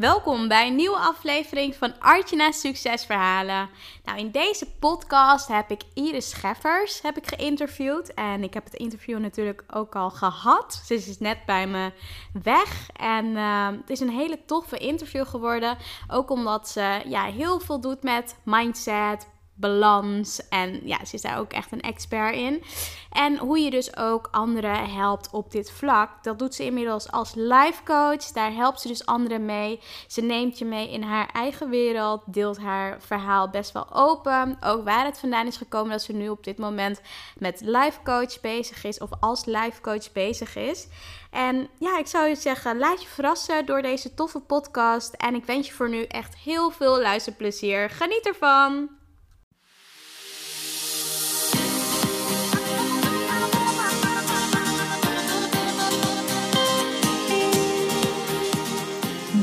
Welkom bij een nieuwe aflevering van Artjana's Succesverhalen. Nou, in deze podcast heb ik Iris Scheffers heb ik geïnterviewd. En ik heb het interview natuurlijk ook al gehad. Ze is net bij me weg. En uh, het is een hele toffe interview geworden. Ook omdat ze ja, heel veel doet met mindset, balans. En ja, ze is daar ook echt een expert in. En hoe je dus ook anderen helpt op dit vlak. Dat doet ze inmiddels als life coach. Daar helpt ze dus anderen mee. Ze neemt je mee in haar eigen wereld. Deelt haar verhaal best wel open. Ook waar het vandaan is gekomen dat ze nu op dit moment met life coach bezig is. Of als life coach bezig is. En ja, ik zou je zeggen, laat je verrassen door deze toffe podcast. En ik wens je voor nu echt heel veel luisterplezier. Geniet ervan!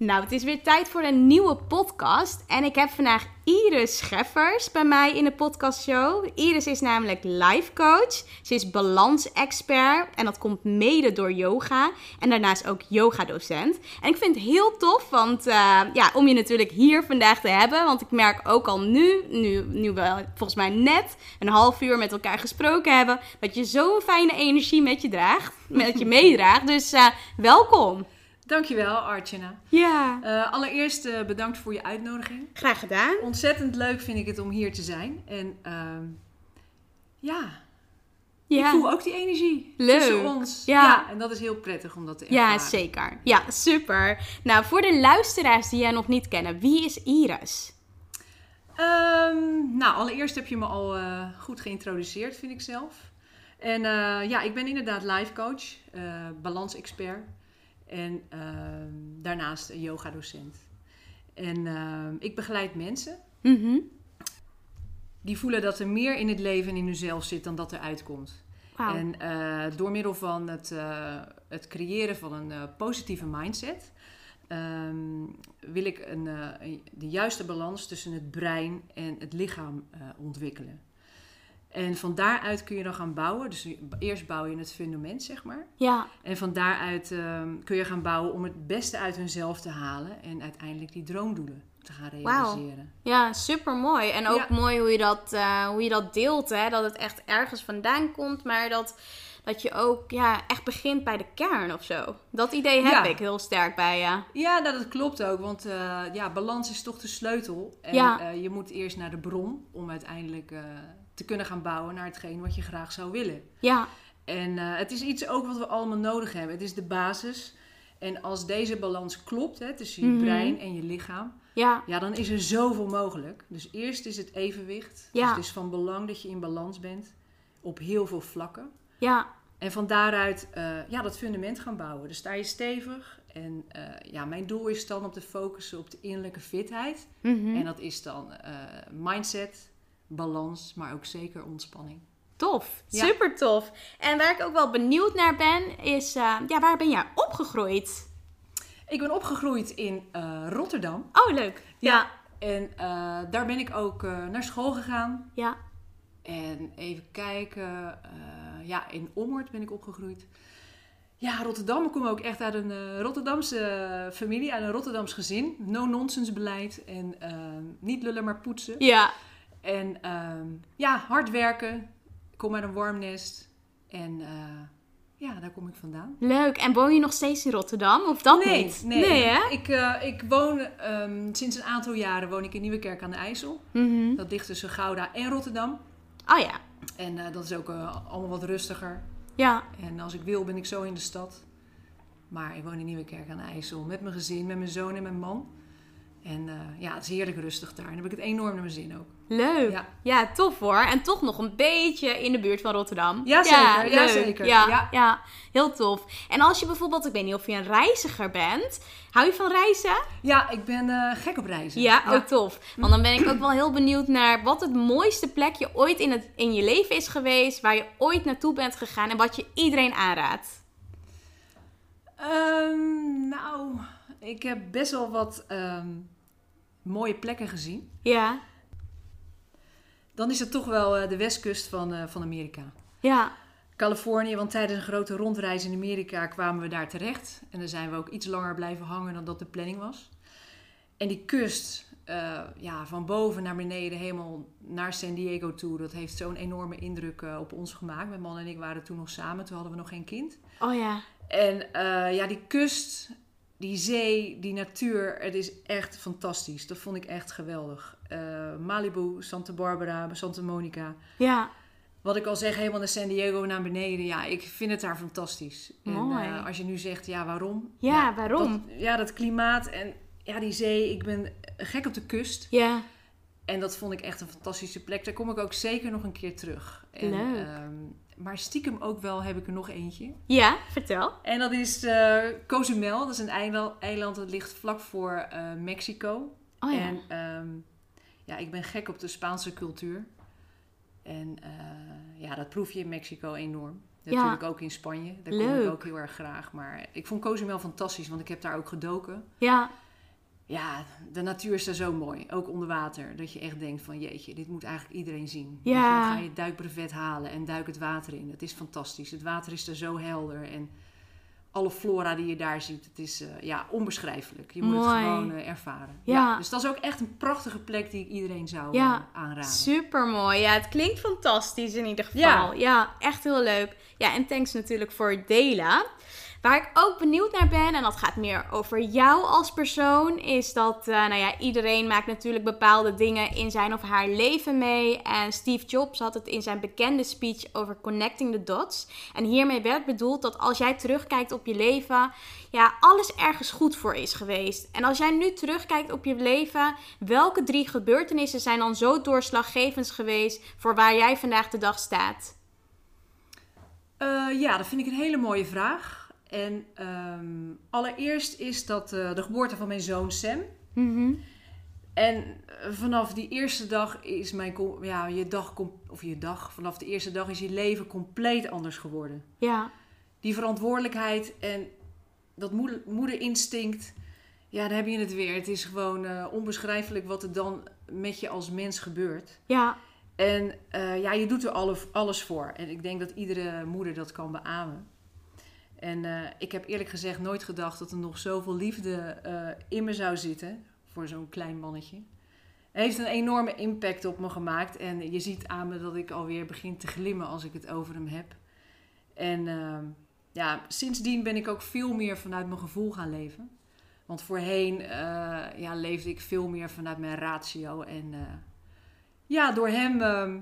Nou, het is weer tijd voor een nieuwe podcast. En ik heb vandaag Iris Scheffers bij mij in de podcastshow. Iris is namelijk life coach. Ze is balansexpert. En dat komt mede door yoga. En daarnaast ook yogadocent. En ik vind het heel tof, want uh, ja, om je natuurlijk hier vandaag te hebben. Want ik merk ook al nu, nu, nu we volgens mij net een half uur met elkaar gesproken hebben, dat je zo'n fijne energie met je draagt, met je meedraagt. Dus uh, welkom. Dankjewel, Archana. Ja. Uh, allereerst uh, bedankt voor je uitnodiging. Graag gedaan. Ontzettend leuk vind ik het om hier te zijn. En uh, ja, ja, ik voel ook die energie leuk. tussen ons. Ja. ja. en dat is heel prettig om dat te ervaren. Ja, zeker. Ja, super. Nou, voor de luisteraars die jij nog niet kennen, wie is Iris? Um, nou, allereerst heb je me al uh, goed geïntroduceerd, vind ik zelf. En ja, ik ben inderdaad life coach, balans-expert. En uh, daarnaast een yogadocent. En uh, ik begeleid mensen mm -hmm. die voelen dat er meer in het leven en in hunzelf zit dan dat er uitkomt. Wow. En uh, door middel van het, uh, het creëren van een uh, positieve mindset um, wil ik een, een, de juiste balans tussen het brein en het lichaam ontwikkelen. En van daaruit kun je dan gaan bouwen. Dus eerst bouw je het fundament, zeg maar. Ja. En van daaruit um, kun je gaan bouwen om het beste uit hunzelf te halen. En uiteindelijk die droomdoelen te gaan realiseren. Wow. Ja, super mooi. En ook ja. mooi hoe je dat, uh, hoe je dat deelt. Hè? Dat het echt ergens vandaan komt, maar dat, dat je ook ja, echt begint bij de kern of zo. Dat idee heb ja. ik heel sterk bij je. Ja, dat klopt ook. Want uh, ja, balans is toch de sleutel. En ja. uh, je moet eerst naar de bron om uiteindelijk te kunnen gaan bouwen naar hetgeen wat je graag zou willen. Ja. En uh, het is iets ook wat we allemaal nodig hebben. Het is de basis. En als deze balans klopt hè, tussen je mm -hmm. brein en je lichaam, ja. ja, dan is er zoveel mogelijk. Dus eerst is het evenwicht. Ja. Dus het is van belang dat je in balans bent op heel veel vlakken. Ja. En van daaruit uh, ja, dat fundament gaan bouwen. Dus sta je stevig. En uh, ja, mijn doel is dan om te focussen op de innerlijke fitheid. Mm -hmm. En dat is dan mindset, balans, maar ook zeker ontspanning. Tof, ja. super tof. En waar ik ook wel benieuwd naar ben, is uh, ja, waar ben jij opgegroeid? Ik ben opgegroeid in uh, Rotterdam. Oh, leuk. Ja. ja. En uh, daar ben ik ook naar school gegaan. Ja. En even kijken, ja, in Ommoord ben ik opgegroeid. Ja, Rotterdam. Ik kom ook echt uit een Rotterdamse familie, uit een Rotterdams gezin. No-nonsense beleid en niet lullen maar poetsen. Ja. En uh, ja, hard werken. Ik kom uit een warm nest. En uh, ja, daar kom ik vandaan. Leuk. En woon je nog steeds in Rotterdam? Of dat nee, niet? Nee, nee hè? Ik, uh, ik woon um, sinds een aantal jaren woon ik in Nieuwekerk aan de IJssel. Mm -hmm. Dat ligt tussen Gouda en Rotterdam. Oh ja. En uh, dat is ook allemaal wat rustiger. Ja. En als ik wil ben ik zo in de stad. Maar ik woon in Nieuwekerk aan de IJssel met mijn gezin, met mijn zoon en mijn man. En eh, ja, het is heerlijk rustig daar. En dan heb ik het enorm naar mijn zin ook. Leuk. Ja. Ja. tof hoor. En toch nog een beetje in de buurt van Rotterdam. Ja, zeker. Ja, leuk. zeker. Ja, ja. Ja. heel tof. En als je bijvoorbeeld, ik weet niet of je een reiziger bent. Hou je van reizen? Ja, ik ben eh, gek op reizen. Ja, ook tof. Want dan ben ik ook wel heel benieuwd naar wat het mooiste plekje ooit in, het, in je leven is geweest. Waar je ooit naartoe bent gegaan en wat je iedereen aanraadt. Ehm, nou, ik heb best wel wat ehm, mooie plekken gezien. Ja, Dan is het toch wel eh, de westkust van, eh, van Amerika. ja, Californië, want tijdens een grote rondreis in Amerika kwamen we daar terecht. En dan zijn we ook iets langer blijven hangen dan dat de planning was. En die kust, eh, ja, van boven naar beneden, helemaal naar San Diego toe, dat heeft zo'n enorme indruk op ons gemaakt. Mijn man en ik waren toen nog samen, toen hadden we nog geen kind. oh ja. En ja, die kust, die zee, die natuur, het is echt fantastisch. Dat vond ik echt geweldig. Eh, Malibu, Santa Barbara, Santa Monica. Ja, Wat ik al zeg, helemaal naar San Diego naar beneden. Ja, ik vind het daar fantastisch. Mooi. En eh, als je nu zegt, ja, waarom? Ja, waarom? Dat, ja, dat klimaat en ja, die zee. Ik ben gek op de kust. ja, En dat vond ik echt een fantastische plek. Daar kom ik ook zeker nog een keer terug. En, Leuk. ehm, maar stiekem ook wel heb ik er nog eentje. ja, vertel. En dat is eh Cozumel. Dat is een eiland, eiland dat ligt vlak voor eh, Mexico. Oh ja. En ehm, ja, ik ben gek op de Spaanse cultuur. En eh, ja, dat proef je in Mexico enorm. Ja. Natuurlijk ook in Spanje. Daar kom Leuk. ik ook heel erg graag. Maar ik vond Cozumel fantastisch, want ik heb daar ook gedoken. Ja, Ja, de natuur is daar zo mooi. Ook onder water. Dat je echt denkt van jeetje, dit moet eigenlijk iedereen zien. Ja. Dan ga je het duikbrevet halen en duik het water in. Het is fantastisch. Het water is er zo helder. En alle flora die je daar ziet, het is eh, ja, onbeschrijfelijk. Je moet Mooi. het gewoon eh, ervaren. Ja. Dus dat is ook echt een prachtige plek die ik iedereen zou Ja. eh, aanraden. super mooi. Ja, het klinkt fantastisch in ieder geval. Ja. ja, echt heel leuk. Ja, en thanks natuurlijk voor het delen. Waar ik ook benieuwd naar ben, en dat gaat meer over jou als persoon, is dat, eh, nou ja, iedereen maakt natuurlijk bepaalde dingen in zijn of haar leven mee. En Steve Jobs had het in zijn bekende speech over connecting the dots. En hiermee werd bedoeld dat als jij terugkijkt op je leven, ja, alles ergens goed voor is geweest. En als jij nu terugkijkt op je leven, welke drie gebeurtenissen zijn dan zo doorslaggevend geweest voor waar jij vandaag de dag staat? Eh, ja, dat vind ik een hele mooie vraag. En ehm, allereerst is dat eh, de geboorte van mijn zoon Sam. Mhm. En eh, vanaf die eerste dag is mijn, ja, je dag, of je dag, vanaf de eerste dag is je leven compleet anders geworden. Ja, Die verantwoordelijkheid en dat moeder, moederinstinct, ja, daar heb je het weer. Het is gewoon eh, onbeschrijfelijk wat er dan met je als mens gebeurt. ja, En ja, je doet er alle, alles voor. En ik denk dat iedere moeder dat kan beamen. En eh, ik heb eerlijk gezegd nooit gedacht dat er nog zoveel liefde eh, in me zou zitten voor zo'n klein mannetje. Het heeft een enorme impact op me gemaakt. En je ziet aan me dat ik alweer begin te glimmen als ik het over hem heb. En ehm, ja, sindsdien ben ik ook veel meer vanuit mijn gevoel gaan leven. Want voorheen eh, ja, leefde ik veel meer vanuit mijn ratio. En ja, door hem ehm,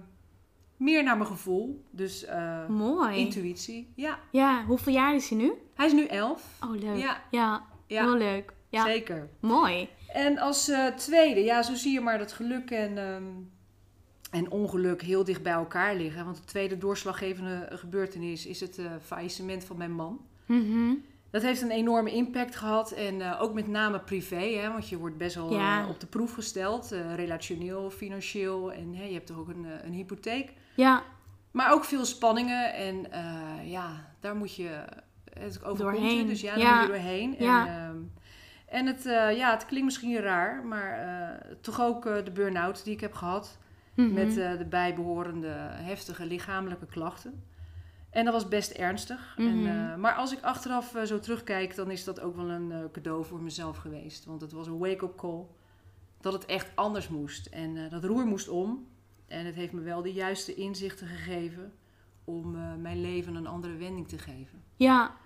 meer naar mijn gevoel. Dus eh, mooi. intuïtie. Ja, Ja, hoeveel jaar is hij nu? hij is nu elf. Oh, leuk. Ja, Ja, ja heel leuk. Ja, zeker. mooi. En als eh, tweede, ja, zo zie je maar dat geluk en, ehm, en ongeluk heel dicht bij elkaar liggen. Want de tweede doorslaggevende gebeurtenis is het eh, faillissement van mijn man. Mhm. Dat heeft een enorme impact gehad. En ook met name privé, hè, want je wordt best wel Ja. op de proef gesteld. relationeel, financieel. En je hebt toch ook een, een hypotheek. Ja, Maar ook veel spanningen. En eh, ja, daar moet je het overkomt je. Doorheen. Dus ja, daar Ja. moet je doorheen. Ja. En, ehm, en het, eh, ja, het klinkt misschien raar, maar eh, toch ook eh, de burn-out die ik heb gehad. Mhm. Met eh, de bijbehorende heftige lichamelijke klachten. En dat was best ernstig. Mhm. En, eh, maar als ik achteraf eh, zo terugkijk, dan is dat ook wel een eh, cadeau voor mezelf geweest. Want het was een wake-up call. Dat het echt anders moest. En eh, dat roer moest om. En het heeft me wel de juiste inzichten gegeven om eh, mijn leven een andere wending te geven. ja,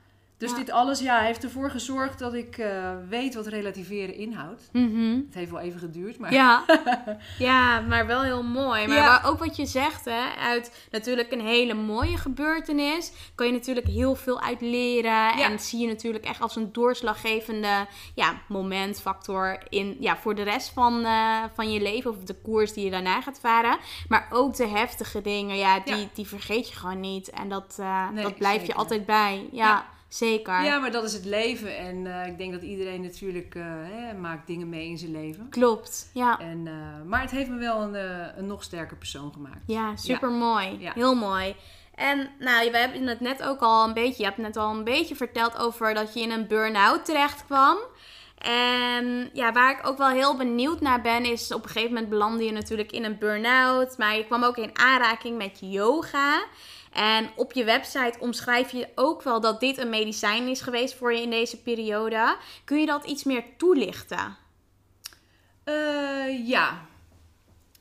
Dus Ja. dit alles ja, heeft ervoor gezorgd dat ik eh, weet wat relativeren inhoudt. Mhm. Het heeft wel even geduurd, maar Ja. ja, maar wel heel mooi. Maar Ja. ook wat je zegt, hè, uit natuurlijk een hele mooie gebeurtenis, kan je natuurlijk heel veel uit leren. En zie je natuurlijk echt als een doorslaggevende ja, momentfactor in, ja, voor de rest van, eh, van je leven. Of de koers die je daarna gaat varen. Maar ook de heftige dingen, ja, die, die vergeet je gewoon niet. En dat, eh, Nee, dat blijft je altijd bij. Ja. Zeker. Ja, maar dat is het leven. En eh, ik denk dat iedereen natuurlijk eh, hè, maakt dingen mee in zijn leven. Klopt. Ja. En, eh, maar het heeft me wel een, een nog sterker persoon gemaakt. Ja, super mooi. Ja. Heel mooi. En nou, we hebben het net ook al een beetje, je hebt net al een beetje verteld over dat je in een burn-out terecht kwam. En ja, waar ik ook wel heel benieuwd naar ben, is op een gegeven moment belandde je natuurlijk in een burn-out. Maar je kwam ook in aanraking met yoga. En op je website omschrijf je ook wel dat dit een medicijn is geweest voor je in deze periode. Kun je dat iets meer toelichten? Eh, ja.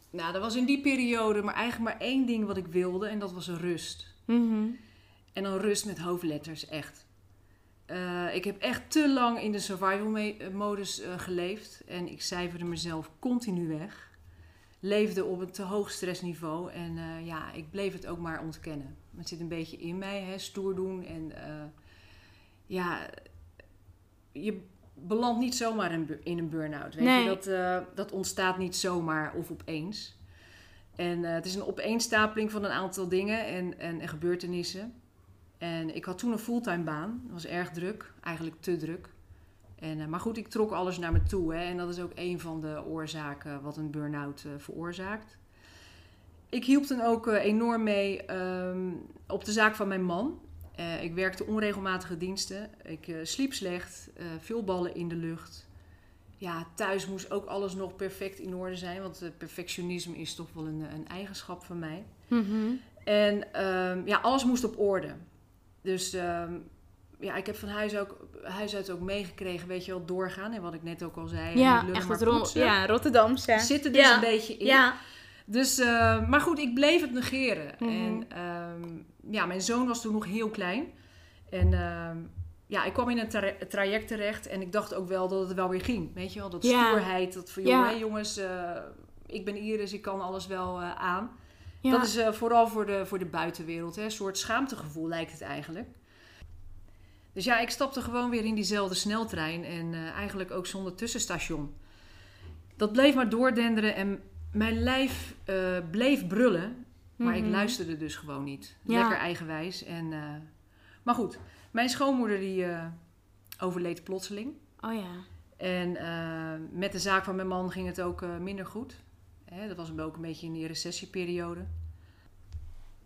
Nou, dat was in die periode maar eigenlijk maar één ding wat ik wilde. En dat was rust. Mhm. En dan rust met hoofdletters, echt. Eh, ik heb echt te lang in de survival modus eh, geleefd. En ik cijferde mezelf continu weg. Leefde op een te hoog stressniveau. En ja, ik bleef het ook maar ontkennen. Het zit een beetje in mij, hè, stoer doen. En eh, ja, je belandt niet zomaar in, een burn-out. Weet Nee. je? Dat, eh, dat ontstaat niet zomaar of opeens. En eh, het is een opeenstapeling van een aantal dingen en, en, en gebeurtenissen. En ik had toen een fulltime baan. Dat was erg druk, eigenlijk te druk. En, maar goed, ik trok alles naar me toe. Hè, en dat is ook een van de oorzaken wat een burn-out veroorzaakt. Ik hielp dan ook eh, enorm mee ehm, op de zaak van mijn man. Eh, ik werkte onregelmatige diensten. Ik eh, sliep slecht, veel ballen in de lucht. Ja, thuis moest ook alles nog perfect in orde zijn. Want perfectionisme is toch wel een, een eigenschap van mij. Mhm. En ehm, ja, alles moest op orde. Dus ehm, ja, ik heb van huis, ook, huis uit ook meegekregen, weet je wel, doorgaan. En wat ik net ook al zei. Ja, echt maar het ja, Rotterdamse. Zit er dus Ja. een beetje in. Ja. Dus, eh, maar goed, ik bleef het negeren. Mhm. En ehm, ja, mijn zoon was toen nog heel klein. En ehm, ja, ik kwam in een tra- traject terecht en ik dacht ook wel dat het wel weer ging. Weet je wel, dat stoerheid, dat van hè, jongens, eh, ik ben Iris, ik kan alles wel eh, aan. Ja. Dat is vooral voor de, voor de buitenwereld. Hè? Een soort schaamtegevoel lijkt het eigenlijk. Dus ja, ik stapte gewoon weer in diezelfde sneltrein en eigenlijk ook zonder tussenstation. Dat bleef maar doordenderen en mijn lijf eh, bleef brullen, maar ik Mhm. luisterde dus gewoon niet. Ja. Lekker eigenwijs. En, eh, maar goed, mijn schoonmoeder die eh, overleed plotseling. Oh ja. En met de zaak van mijn man ging het ook minder goed. Hè, dat was ook een beetje in die recessieperiode.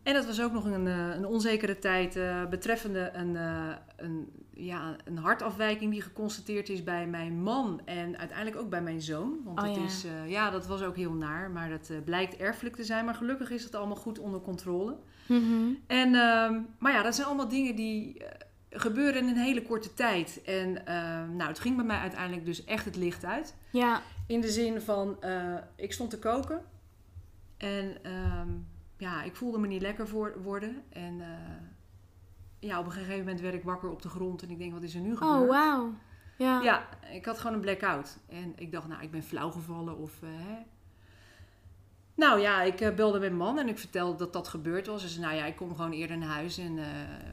En dat was ook nog een, eh, een onzekere tijd eh, betreffende een, eh, een, ja, een hartafwijking die geconstateerd is bij mijn man en uiteindelijk ook bij mijn zoon. Want Oh het ja. is, ja, dat was ook heel naar, maar dat blijkt erfelijk te zijn. Maar gelukkig is het allemaal goed onder controle. Mhm. En, ehm, maar ja, dat zijn allemaal dingen die gebeuren in een hele korte tijd. En ehm, nou, het ging bij mij uiteindelijk dus echt het licht uit. Ja. In de zin van, ik stond te koken. En ehm, ja, ik voelde me niet lekker voor, worden. En eh, ja, op een gegeven moment werd ik wakker op de grond. En ik denk, wat is er nu gebeurd? Oh, wauw. Ja. Ja, ik had gewoon een blackout. En ik dacht, nou, ik ben flauw gevallen of... eh, hè. Nou ja, ik eh, belde mijn man en ik vertelde dat dat gebeurd was. Hij zei, nou ja, ik kom gewoon eerder naar huis en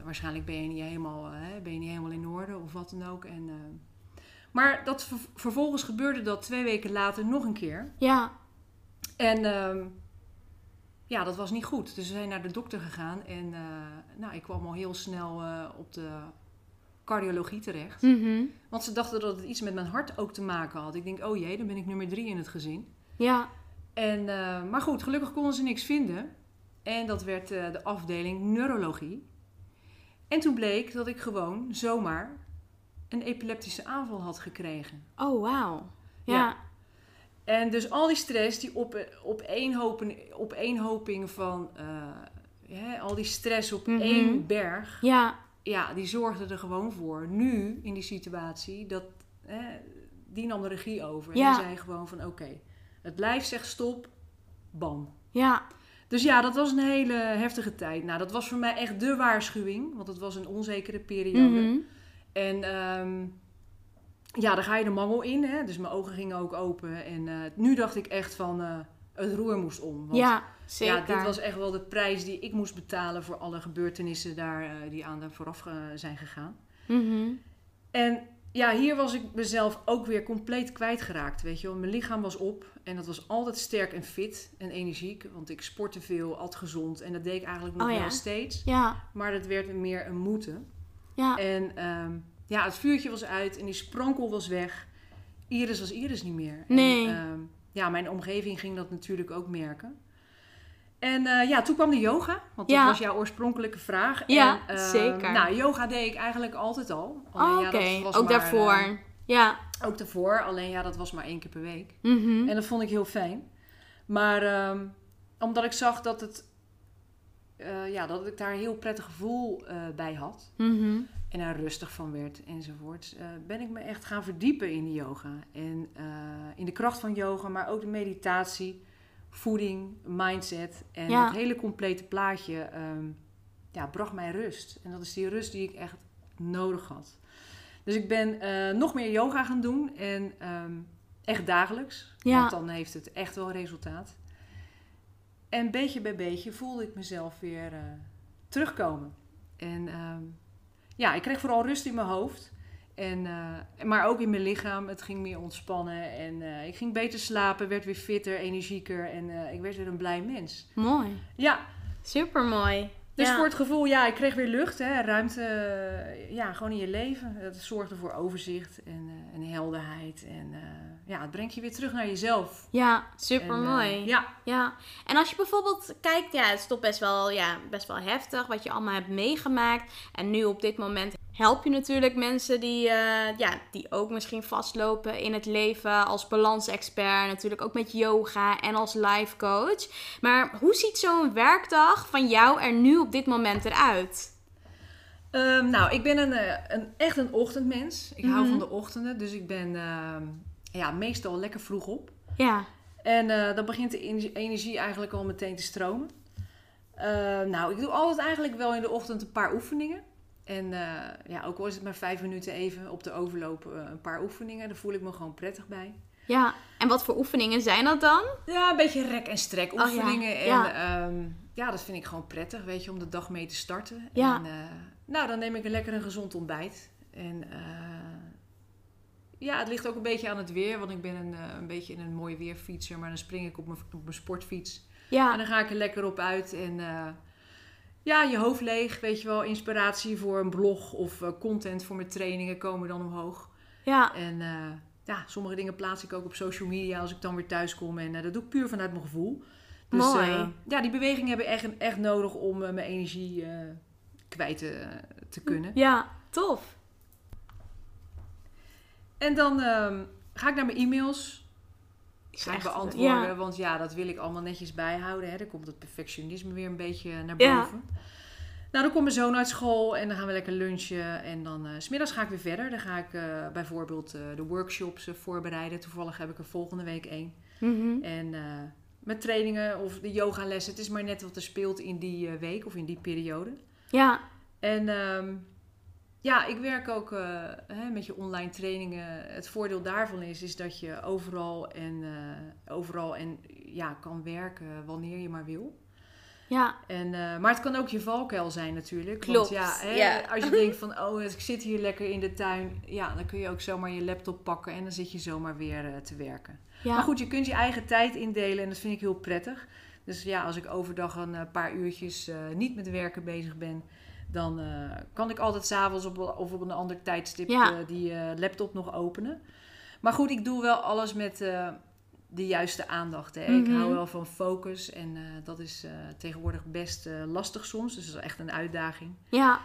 waarschijnlijk ben je, niet helemaal, hè, ben je niet helemaal in orde of wat dan ook. En, maar dat, ver- vervolgens gebeurde dat twee weken later nog een keer. Ja. En ehm, ja, dat was niet goed. Dus we zijn naar de dokter gegaan en eh, nou, ik kwam al heel snel eh, op de cardiologie terecht. Mhm. Want ze dachten dat het iets met mijn hart ook te maken had. Ik denk, oh jee, dan ben ik nummer drie in het gezin. Ja. En, eh, maar goed, gelukkig konden ze niks vinden. En dat werd de afdeling neurologie. En toen bleek dat ik gewoon zomaar een epileptische aanval had gekregen. Oh, wauw. Ja. Ja. En dus al die stress, die op, opeenhoping van... eh, hè, al die stress op Mhm. één berg... Ja. ja, die zorgde er gewoon voor. Nu, in die situatie, dat, hè, die nam de regie over. Ja. En die zei gewoon van, oké, het lijf zegt stop, bam. Ja. Dus ja, dat was een hele heftige tijd. Nou, dat was voor mij echt de waarschuwing, want het was een onzekere periode. Mhm. En ehm, ja, daar ga je de mangel in. Hè? Dus mijn ogen gingen ook open. En eh, nu dacht ik echt van, eh, het roer moest om. Want, ja, zeker. Ja, dit was echt wel de prijs die ik moest betalen voor alle gebeurtenissen daar, eh, die aan de vooraf zijn gegaan. Mhm. En ja, hier was ik mezelf ook weer compleet kwijtgeraakt. Weet je wel, mijn lichaam was op en dat was altijd sterk en fit en energiek. Want ik sportte veel, at gezond en dat deed ik eigenlijk nog Oh ja. wel steeds. Ja, Maar dat werd meer een moeten. ja. En ehm, ja, het vuurtje was uit en die sprankel was weg. Iris was Iris niet meer. Nee. En, ehm, ja, mijn omgeving ging dat natuurlijk ook merken. En eh, ja, toen kwam de yoga, want dat was jouw oorspronkelijke vraag. Ja, en, ehm, zeker. Nou, yoga deed ik eigenlijk altijd al. Alleen Oh, ja, Oké, ook maar, daarvoor. eh, ja. ook daarvoor, alleen ja, dat was maar één keer per week. Mhm. En dat vond ik heel fijn. Maar ehm, omdat ik zag dat, het, eh, ja, dat ik daar een heel prettig gevoel eh, bij had Mhm. En er rustig van werd enzovoort, eh, ben ik me echt gaan verdiepen in de yoga. En eh, in de kracht van yoga, maar ook de meditatie, voeding, mindset en Ja. het hele complete plaatje ehm, ja, bracht mij rust. En dat is die rust die ik echt nodig had. Dus ik ben eh, nog meer yoga gaan doen en ehm, echt dagelijks. Ja. Want dan heeft het echt wel resultaat. En beetje bij beetje voelde ik mezelf weer terugkomen. En ehm, ja, ik kreeg vooral rust in mijn hoofd. En, eh, maar ook in mijn lichaam. Het ging meer ontspannen. En eh, ik ging beter slapen, werd weer fitter, energieker. En eh, ik werd weer een blij mens. Mooi. Ja, Super mooi. Dus ja. voor het gevoel, ja, ik kreeg weer lucht, hè, ruimte, eh, ja, gewoon in je leven. Het zorgde voor overzicht en, eh, en helderheid. En eh, ja, het brengt je weer terug naar jezelf. Ja, super mooi. ja, Ja, en als je bijvoorbeeld kijkt, ja, het is toch best wel, ja, best wel heftig wat je allemaal hebt meegemaakt. En nu op dit moment help je natuurlijk mensen die, eh, ja, die ook misschien vastlopen in het leven als balansexpert. Natuurlijk ook met yoga en als life coach. Maar hoe ziet zo'n werkdag van jou er nu op dit moment eruit? Ehm, nou, ik ben een, eh, een, echt een ochtendmens. Ik hou Mhm. van de ochtenden, dus ik ben ehm, ja, meestal lekker vroeg op. Ja, En eh, dan begint de energie- eigenlijk al meteen te stromen. Eh, nou, ik doe altijd eigenlijk wel in de ochtend een paar oefeningen. En eh, ja, ook al is het maar vijf minuten even op de overloop eh, een paar oefeningen. Daar voel ik me gewoon prettig bij. ja. En wat voor oefeningen zijn dat dan? Ja, een beetje rek- en strek Oh ja, oefeningen. En ja. ja. ja, dat vind ik gewoon prettig, weet je, om de dag mee te starten. Ja. En, eh, nou, dan neem ik een lekker een gezond ontbijt. En eh, ja, het ligt ook een beetje aan het weer, want ik ben een, een beetje een mooi weerfietser. Maar dan spring ik op mijn, op mijn sportfiets. En Ja, dan ga ik er lekker op uit en ja, je hoofd leeg, weet je wel. Inspiratie voor een blog of eh, content voor mijn trainingen komen dan omhoog. ja, En eh, ja, sommige dingen plaats ik ook op social media als ik dan weer thuis kom. En eh, dat doe ik puur vanuit mijn gevoel. Dus Mooi. ja, die bewegingen hebben echt, echt nodig om mijn energie kwijt te, te kunnen. ja, tof. En dan ehm, ga ik naar mijn e-mails. Ik echt- beantwoorden, ja. want ja, dat wil ik allemaal netjes bijhouden. Hè. Dan komt het perfectionisme weer een beetje naar Ja. boven. Nou, dan komt mijn zoon uit school en dan gaan we lekker lunchen. En dan, eh, s smiddags ga ik weer verder. Dan ga ik eh, bijvoorbeeld eh, de workshops voorbereiden. Toevallig heb ik er volgende week één. Mhm. En met trainingen of de yogalessen. Het is maar net wat er speelt in die week of in die periode. Ja, En ehm, ja, ik werk ook eh, hè, met je online trainingen. Het voordeel daarvan is, is dat je overal en, eh, overal en ja, kan werken wanneer je maar wil. ja, En, eh, maar het kan ook je valkuil zijn natuurlijk. Klopt, Want ja, hè, als je denkt van, oh, ik zit hier lekker in de tuin. Ja, dan kun je ook zomaar je laptop pakken en dan zit je zomaar weer te werken. ja. Maar goed, je kunt je eigen tijd indelen en dat vind ik heel prettig. Dus ja, als ik overdag een paar uurtjes niet met werken bezig ben, dan eh, kan ik altijd s'avonds op, of op een ander tijdstip Ja. eh, die eh, laptop nog openen. Maar goed, ik doe wel alles met de juiste aandacht. Hè. Ik Mhm. hou wel van focus en dat is tegenwoordig best lastig soms. Dus dat is echt een uitdaging. ja.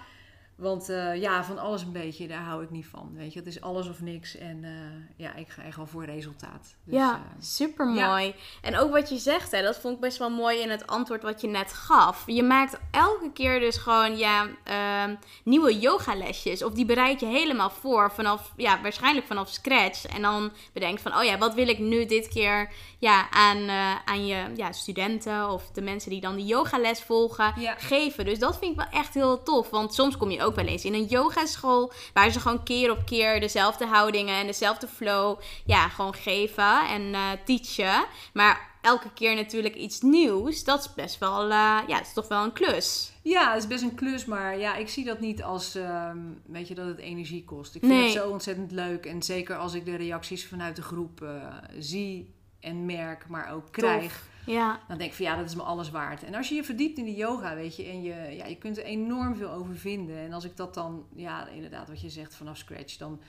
Want eh, ja, van alles een beetje, daar hou ik niet van. Weet je, het is alles of niks. En eh, ja, ik ga echt wel voor resultaat. Dus, ja, eh, super mooi. En ook wat je zegt, hè, dat vond ik best wel mooi in het antwoord wat je net gaf. Je maakt elke keer dus gewoon ja, ehm, nieuwe yogalesjes. Of die bereid je helemaal voor vanaf, ja, waarschijnlijk vanaf scratch. En dan bedenk van, oh ja, wat wil ik nu dit keer ja, aan, aan je ja, studenten of de mensen die dan die yogales volgen Ja. geven. Dus dat vind ik wel echt heel tof. Want soms kom je ook ook wel eens. In een yogaschool waar ze gewoon keer op keer dezelfde houdingen en dezelfde flow ja, gewoon geven en uh, teachen. Maar elke keer natuurlijk iets nieuws, dat is best wel, uh, ja, is toch wel een klus. Ja, het is best een klus, maar ja, ik zie dat niet als, um, weet je, dat het energie kost. Ik vind nee. het zo ontzettend leuk en zeker als ik de reacties vanuit de groep uh, zie en merk, maar ook krijg. Ja. Dan denk ik van ja, dat is me alles waard. En als je je verdiept in die yoga, weet je, en je, ja, je kunt er enorm veel over vinden. En als ik dat dan, ja, inderdaad, wat je zegt vanaf scratch, dan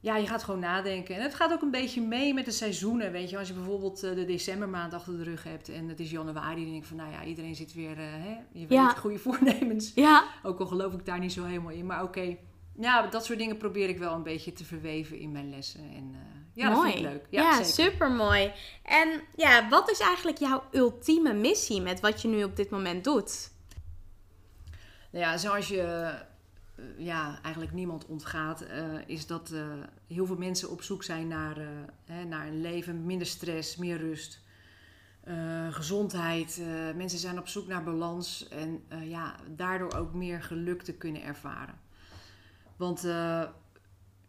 ja, je gaat gewoon nadenken. En het gaat ook een beetje mee met de seizoenen. Weet je, als je bijvoorbeeld eh, de decembermaand achter de rug hebt en het is januari, dan denk ik van nou ja, iedereen zit weer, uh, hè, je weet, ja. goede voornemens. Ja. Ook al geloof ik daar niet zo helemaal in. Maar oké, ja, dat soort dingen probeer ik wel een beetje te verweven in mijn lessen. En uh, ja, mooi. dat vind ik leuk. Ja, ja super mooi. En ja, wat is eigenlijk jouw ultieme missie met wat je nu op dit moment doet? Nou ja, zoals je ja, eigenlijk niemand ontgaat, uh, is dat uh, heel veel mensen op zoek zijn naar, uh, hè, naar een leven, minder stress, meer rust, gezondheid. mensen zijn op zoek naar balans en ja, daardoor ook meer geluk te kunnen ervaren. Want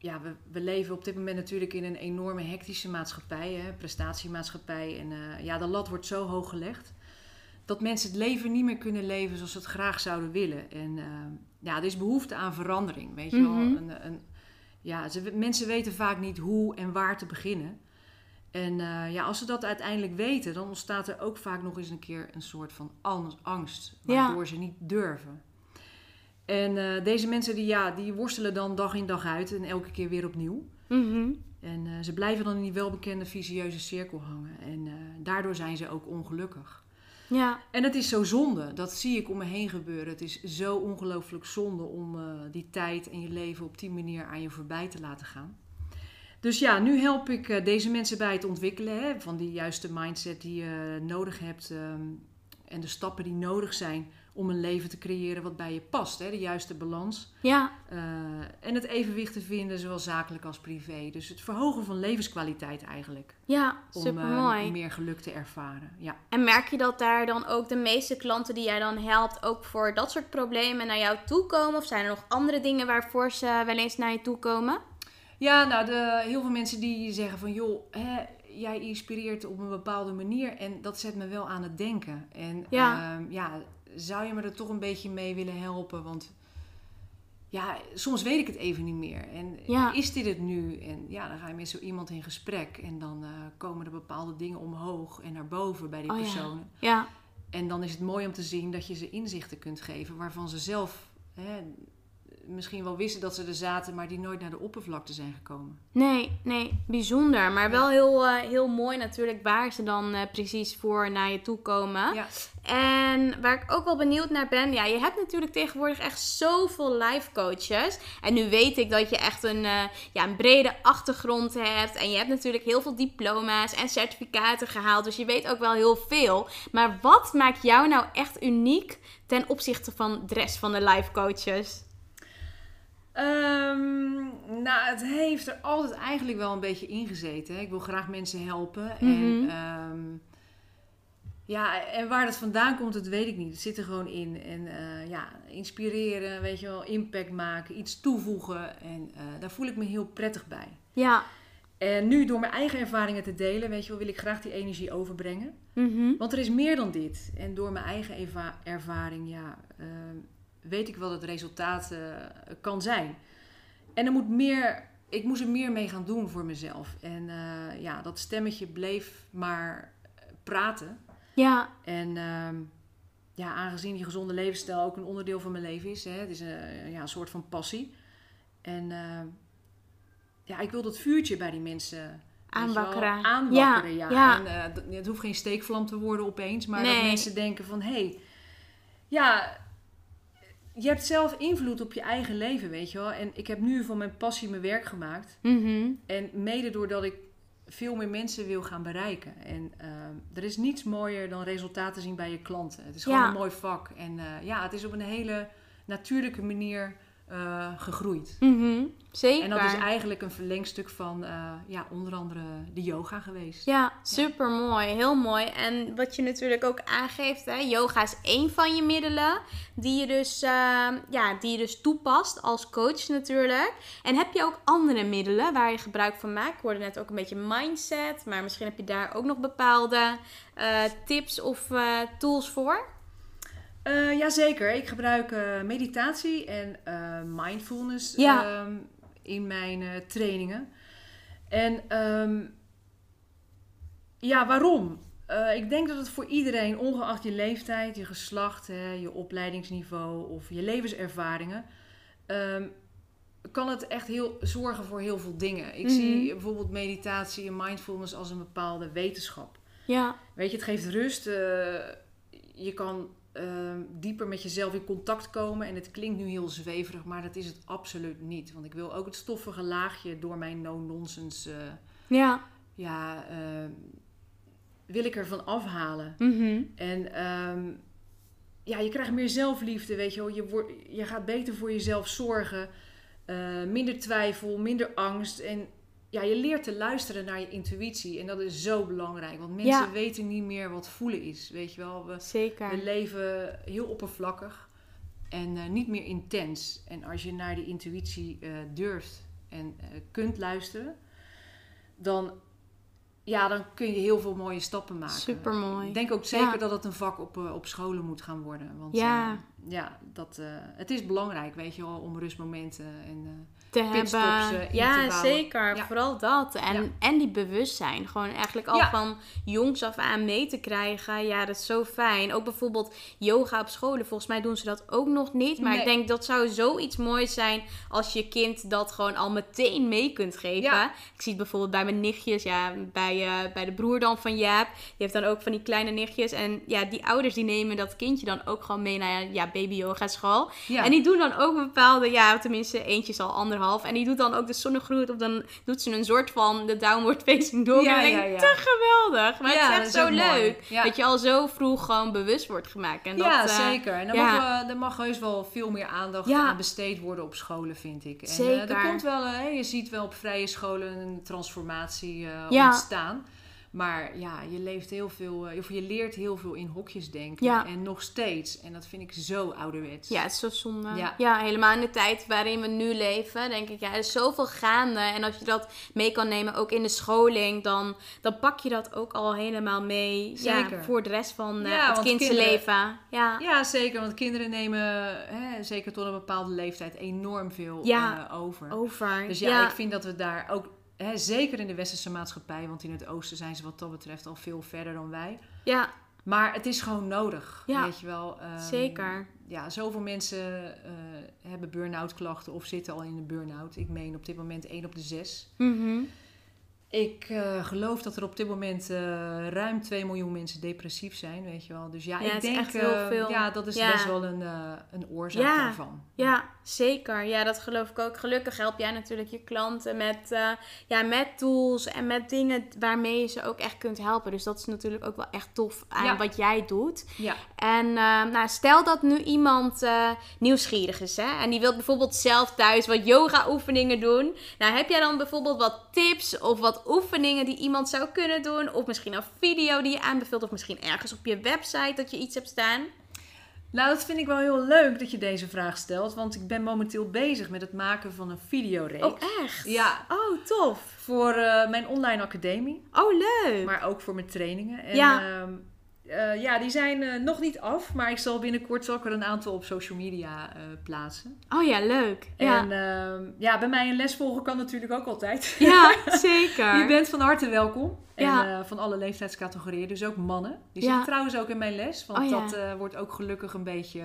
ja, we, we, leven op dit moment natuurlijk in een enorme hectische maatschappij, hè, prestatiemaatschappij. En ja, de lat wordt zo hoog gelegd dat mensen het leven niet meer kunnen leven zoals ze het graag zouden willen. En ja, er is behoefte aan verandering. Weet je wel? Mhm. Een, een, ja, ze, mensen weten vaak niet hoe en waar te beginnen. En uh, ja, als ze dat uiteindelijk weten, dan ontstaat er ook vaak nog eens een keer een soort van angst, waardoor ja. ze niet durven. En uh, deze mensen die, ja, die worstelen dan dag in dag uit en elke keer weer opnieuw. Mm -hmm. En uh, ze blijven dan in die welbekende visieuze cirkel hangen. En daardoor zijn ze ook ongelukkig. Ja. En het is zo zonde. Dat zie ik om me heen gebeuren. Het is zo ongelooflijk zonde om die tijd en je leven op die manier aan je voorbij te laten gaan. Dus ja, nu help ik deze mensen bij het ontwikkelen hè, van die juiste mindset die je nodig hebt. Um, en de stappen die nodig zijn om een leven te creëren wat bij je past. Hè? De juiste balans. Ja. Uh, en het evenwicht te vinden, zowel zakelijk als privé. Dus het verhogen van levenskwaliteit eigenlijk. Ja, supermooi. Om uh, meer geluk te ervaren. Ja. En merk je dat daar dan ook de meeste klanten die jij dan helpt... ook voor dat soort problemen naar jou toe komen? Of zijn er nog andere dingen waarvoor ze wel eens naar je toe komen? Ja, nou, de, heel veel mensen die zeggen van... joh, hè, jij inspireert op een bepaalde manier... en dat zet me wel aan het denken. En ja, uh, ja zou je me er toch een beetje mee willen helpen? Want ja, soms weet ik het even niet meer. En ja. is dit het nu? En ja, dan ga je met zo iemand in gesprek. En dan uh, komen er bepaalde dingen omhoog en naar boven bij die oh, personen. Ja. ja. En dan is het mooi om te zien dat je ze inzichten kunt geven waarvan ze zelf hè, misschien wel wisten dat ze er zaten, maar die nooit naar de oppervlakte zijn gekomen. Nee, nee, bijzonder. Maar wel heel, uh, heel mooi natuurlijk waar ze dan uh, precies voor naar je toe komen. Ja. En waar ik ook wel benieuwd naar ben, ja, je hebt natuurlijk tegenwoordig echt zoveel life coaches. En nu weet ik dat je echt een, uh, ja, een brede achtergrond hebt. En je hebt natuurlijk heel veel diploma's en certificaten gehaald. Dus je weet ook wel heel veel. Maar wat maakt jou nou echt uniek ten opzichte van de rest van de life coaches? Um, nou, het heeft er altijd eigenlijk wel een beetje ingezeten. Hè. Ik wil graag mensen helpen. Mm -hmm. En, um, ja, en waar dat vandaan komt, dat weet ik niet. Het zit er gewoon in. En uh, ja, inspireren, weet je wel, impact maken, iets toevoegen. En uh, daar voel ik me heel prettig bij. Ja. En nu door mijn eigen ervaringen te delen, weet je wel, wil ik graag die energie overbrengen. Mm -hmm. Want er is meer dan dit. En door mijn eigen ervaring, ja... Uh, weet ik wel dat het resultaat uh, kan zijn. En er moet meer, ik moest er meer mee gaan doen voor mezelf. En uh, ja, dat stemmetje bleef maar praten. Ja. En uh, ja, aangezien die gezonde levensstijl ook een onderdeel van mijn leven is, hè, het is een, ja, een soort van passie. En uh, ja, ik wil dat vuurtje bij die mensen aanwakkeren. aanwakkeren, ja. ja. ja. En, het hoeft geen steekvlam te worden opeens, maar nee. dat mensen denken van, hé, hey, ja je hebt zelf invloed op je eigen leven, weet je wel. En ik heb nu van mijn passie mijn werk gemaakt. Mm -hmm. En mede doordat ik veel meer mensen wil gaan bereiken. En uh, er is niets mooier dan resultaten zien bij je klanten. Het is gewoon ja. een mooi vak. En uh, ja, het is op een hele natuurlijke manier eh, gegroeid. Mhm, Zeker. En dat is eigenlijk een verlengstuk van eh, ja, onder andere de yoga geweest. Ja, super mooi. Heel mooi. En wat je natuurlijk ook aangeeft, hè, yoga is één van je middelen die je, dus, eh, ja, die je dus toepast als coach natuurlijk. En heb je ook andere middelen waar je gebruik van maakt? Ik hoorde net ook een beetje mindset, maar misschien heb je daar ook nog bepaalde eh, tips of tools voor? Eh, Jazeker, ik gebruik eh, meditatie en eh, mindfulness Ja. ehm, in mijn trainingen. En ehm, ja, waarom? Ik denk dat het voor iedereen, ongeacht je leeftijd, je geslacht, hè, je opleidingsniveau of je levenservaringen, ehm, kan het echt heel zorgen voor heel veel dingen. Ik Mhm. zie bijvoorbeeld meditatie en mindfulness als een bepaalde wetenschap. Ja, Weet je, het geeft rust. je kan ehm, dieper met jezelf in contact komen. En het klinkt nu heel zweverig, maar dat is het absoluut niet. Want ik wil ook het stoffige laagje door mijn no-nonsense... eh, ja. ja, ehm, wil ik ervan afhalen. Mhm. En ehm, ja, je krijgt meer zelfliefde, weet je wel. Je, wordt, je gaat beter voor jezelf zorgen. eh, minder twijfel, minder angst. En ja, je leert te luisteren naar je intuïtie. En dat is zo belangrijk. Want mensen Ja. weten niet meer wat voelen is. Weet je wel, we, Zeker. we leven heel oppervlakkig. En eh, niet meer intens. En als je naar die intuïtie eh, durft en eh, kunt luisteren... Dan, ja, dan kun je heel veel mooie stappen maken. Supermooi. Ik denk ook zeker Ja. dat het een vak op, op scholen moet gaan worden. Want Ja. ja, ja dat, het is belangrijk, weet je wel, om rustmomenten en te hebben. ja, te zeker. Ja. Vooral dat. En, Ja. en die bewustzijn. Gewoon eigenlijk al Ja. van jongs af aan mee te krijgen. Ja, dat is zo fijn. Ook bijvoorbeeld yoga op scholen. Volgens mij doen ze dat ook nog niet. Maar Nee. ik denk dat zou zoiets moois zijn als je kind dat gewoon al meteen mee kunt geven. Ik zie het bijvoorbeeld bij mijn nichtjes. Ja, bij, eh, bij de broer dan van Jaap. Die heeft dan ook van die kleine nichtjes. En ja, die ouders die nemen dat kindje dan ook gewoon mee naar ja, baby yoga school. En die doen dan ook bepaalde, ja, tenminste eentje is al anderhalf. En die doet dan ook de zonnegroet. Of dan doet ze een soort van de downward facing dog. Ja, en ik denk, ja, ja. te geweldig. Maar Ja, het is echt zo leuk. Ja. Dat je al zo vroeg gewoon bewust wordt gemaakt. En ja, dat, eh, zeker. En ja. mag, wel- daar mag heus wel veel meer aandacht Ja. aan besteed worden op scholen, vind ik. En, eh, Zeker. er komt wel, eh, je ziet wel op vrije scholen een transformatie eh, Ja. ontstaan. Maar ja, je leeft heel veel, eh, of je leert heel veel in hokjes denken. Ja. En nog steeds. En dat vind ik zo ouderwets. Ja, het is zo zonde. Ja. Ja. helemaal in de tijd waarin we nu leven, denk ik, ja, er is zoveel gaande. En als je dat mee kan nemen, ook in de scholing, dan, dan pak je dat ook al helemaal mee. Ja, Zeker. voor de rest van eh, Ja, het want kindse kinderen- leven. Ja. Ja, zeker. Want kinderen nemen, hè, zeker tot een bepaalde leeftijd, enorm veel eh, over. over. Dus ja, ik vind dat we daar ook, hè, zeker in de westerse maatschappij, want in het oosten zijn ze wat dat betreft al veel verder dan wij. ja, Maar het is gewoon nodig, Ja, weet je wel. Ehm, zeker. Ja, zoveel mensen eh, hebben burn-out klachten of zitten al in een burn-out. Ik meen op dit moment 1 op de 6. Mhm. Ik eh, geloof dat er op dit moment eh, ruim 2 miljoen mensen depressief zijn, weet je wel. Dus ja, Ja, ik denk, echt heel eh, veel. ja, dat is Ja. best wel een, een oorzaak Ja. daarvan. Ja, zeker. Ja, dat geloof ik ook. Gelukkig help jij natuurlijk je klanten met, ja, met tools en met dingen waarmee je ze ook echt kunt helpen. Dus dat is natuurlijk ook wel echt tof aan wat jij doet. Ja. En nou, stel dat nu iemand nieuwsgierig is hè, en die wil bijvoorbeeld zelf thuis wat yoga oefeningen doen. Nou, heb jij dan bijvoorbeeld wat tips of wat oefeningen die iemand zou kunnen doen? Of misschien een video die je aanbeveelt of misschien ergens op je website dat je iets hebt staan? Nou, dat vind ik wel heel leuk dat je deze vraag stelt. Want ik ben momenteel bezig met het maken van een videoreeks. Oh, echt? Ja. Oh, tof. Voor eh, mijn online academie. Oh, leuk. Maar ook voor mijn trainingen. En, Ja. ehm, eh, ja, die zijn eh, nog niet af. Maar ik zal binnenkort zal ik er een aantal op social media eh, plaatsen. Oh ja, leuk. Ja, En ehm, ja, bij mij een les volgen kan natuurlijk ook altijd. ja zeker. Je bent van harte welkom. Ja. En van alle leeftijdscategorieën. Dus ook mannen. Die Ja. zitten trouwens ook in mijn les. Want Oh ja. dat wordt ook gelukkig een beetje...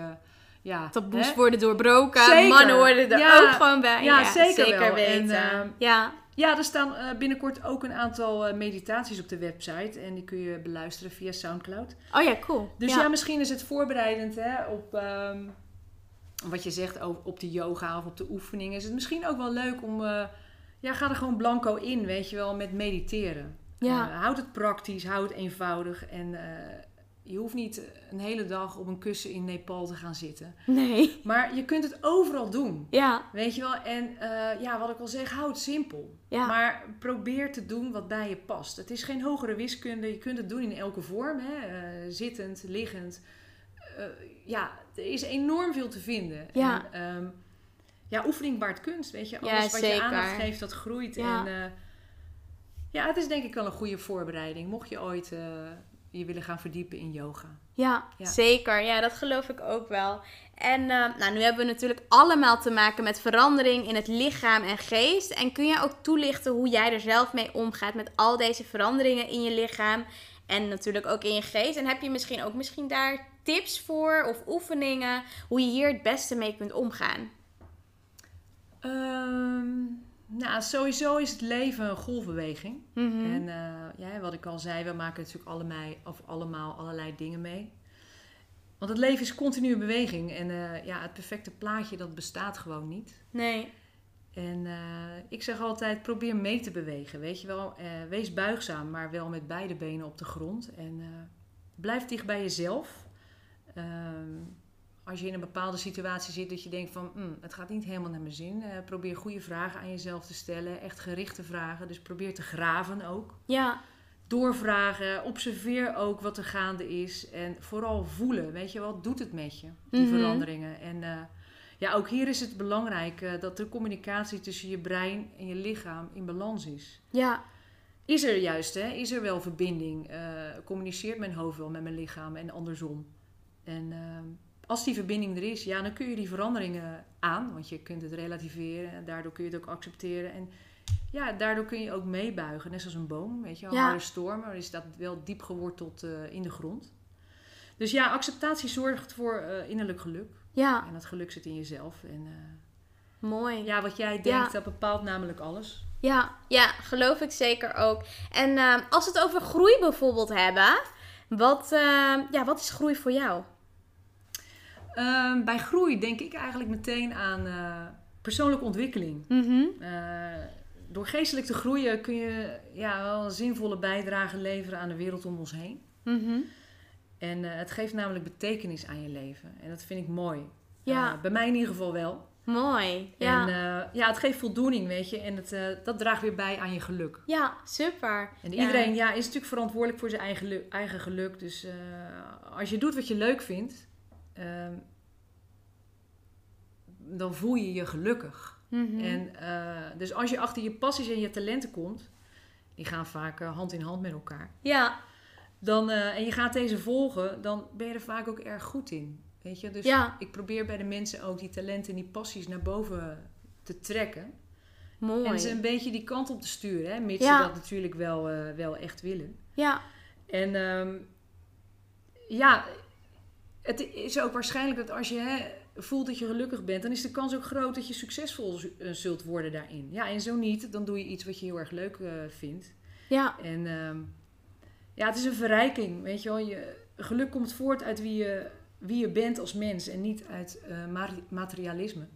ja, Taboes hè? worden doorbroken. Zeker. Mannen worden er ook gewoon bij. Ja, zeker wel. weten. En, ja. Ja, er staan eh, binnenkort ook een aantal eh, meditaties op de website. En die kun je beluisteren via Soundcloud. Oh ja, cool. Dus ja. ja, misschien is het voorbereidend hè, op ehm, wat je zegt op, op de yoga of op de oefeningen. Is het misschien ook wel leuk om... eh, ja, ga er gewoon blanco in, weet je wel, met mediteren. Ja. Houd het praktisch, houd het eenvoudig. En je hoeft niet een hele dag op een kussen in Nepal te gaan zitten. Nee. Maar je kunt het overal doen. Ja. Weet je wel? En eh, ja, wat ik al zeg, houd het simpel. Ja. Maar probeer te doen wat bij je past. Het is geen hogere wiskunde. Je kunt het doen in elke vorm. Hè? Eh, zittend, liggend. Eh, ja, er is enorm veel te vinden. Ja. En, ehm, ja, oefening baart kunst. Weet je, Ja, alles wat je aandacht geeft, dat groeit. Ja. En, ja, het is denk ik wel een goede voorbereiding. Mocht je ooit je willen gaan verdiepen in yoga. Ja, Ja. zeker. Ja, dat geloof ik ook wel. En eh, nou, nu hebben we natuurlijk allemaal te maken met verandering in het lichaam en geest. En kun je ook toelichten hoe jij er zelf mee omgaat met al deze veranderingen in je lichaam en natuurlijk ook in je geest? En heb je misschien ook misschien daar tips voor of oefeningen hoe je hier het beste mee kunt omgaan? Ehm, nou, sowieso is het leven een golfbeweging. Mhm. En eh, ja, wat ik al zei, we maken natuurlijk allemaal, of allemaal allerlei dingen mee. Want het leven is continue beweging. En eh, ja, het perfecte plaatje, dat bestaat gewoon niet. Nee. En eh, ik zeg altijd, probeer mee te bewegen. Weet je wel, wees buigzaam, maar wel met beide benen op de grond. En blijf dicht bij jezelf. Ehm, als je in een bepaalde situatie zit dat je denkt van, "Hmm, het gaat niet helemaal naar mijn zin. eh, probeer goede vragen aan jezelf te stellen. Echt gerichte vragen. Dus probeer te graven ook Ja. doorvragen. Observeer ook wat er gaande is. En vooral voelen. Weet je, wat doet het met je, die Mhm. veranderingen? En eh, ja, ook hier is het belangrijk eh, dat de communicatie tussen je brein en je lichaam in balans is. Ja. Is er juist, hè? Is er wel verbinding? Communiceert mijn hoofd wel met mijn lichaam en andersom? En ehm, als die verbinding er is, ja, dan kun je die veranderingen aan. Want je kunt het relativeren en daardoor kun je het ook accepteren. En ja, daardoor kun je ook meebuigen, net zoals een boom. Weet je, een Ja. harde storm, maar is dat wel diep geworteld eh, in de grond. Dus ja, acceptatie zorgt voor eh, innerlijk geluk. Ja. En dat geluk zit in jezelf. En eh, Mooi. ja, wat jij denkt, Ja. dat bepaalt namelijk alles. Ja, ja, geloof ik zeker ook. En als we het over groei bijvoorbeeld hebben, wat, ja, wat is groei voor jou? Ehm, bij groei denk ik eigenlijk meteen aan eh, persoonlijke ontwikkeling. Mhm. Eh, door geestelijk te groeien kun je ja, wel een zinvolle bijdrage leveren aan de wereld om ons heen. Mhm. En eh, het geeft namelijk betekenis aan je leven. En dat vind ik mooi. Ja. Bij mij in ieder geval wel. Mooi. Ja. En ja, het geeft voldoening, weet je. En het, dat draagt weer bij aan je geluk. ja, super. En iedereen ja, is natuurlijk verantwoordelijk voor zijn eigen, eigen geluk. Dus als je doet wat je leuk vindt, ehm, dan voel je je gelukkig. Mhm. En, eh, dus als je achter je passies en je talenten komt, die gaan vaak eh, hand in hand met elkaar. Ja, Dan, eh, en je gaat deze volgen, dan ben je er vaak ook erg goed in. Weet je? Dus Ja. ik probeer bij de mensen ook die talenten en die passies naar boven te trekken. mooi. En ze een beetje die kant op te sturen, hè? mits Ja. ze dat natuurlijk wel, wel echt willen. Ja, En ehm, ja, het is ook waarschijnlijk dat als je hè, voelt dat je gelukkig bent, dan is de kans ook groot dat je succesvol eh, zult worden daarin. Ja, en zo niet, dan doe je iets wat je heel erg leuk eh, vindt. ja, En ehm, ja, het is een verrijking, weet je wel. Je, geluk komt voort uit wie je, wie je bent als mens en niet uit eh, materialisme.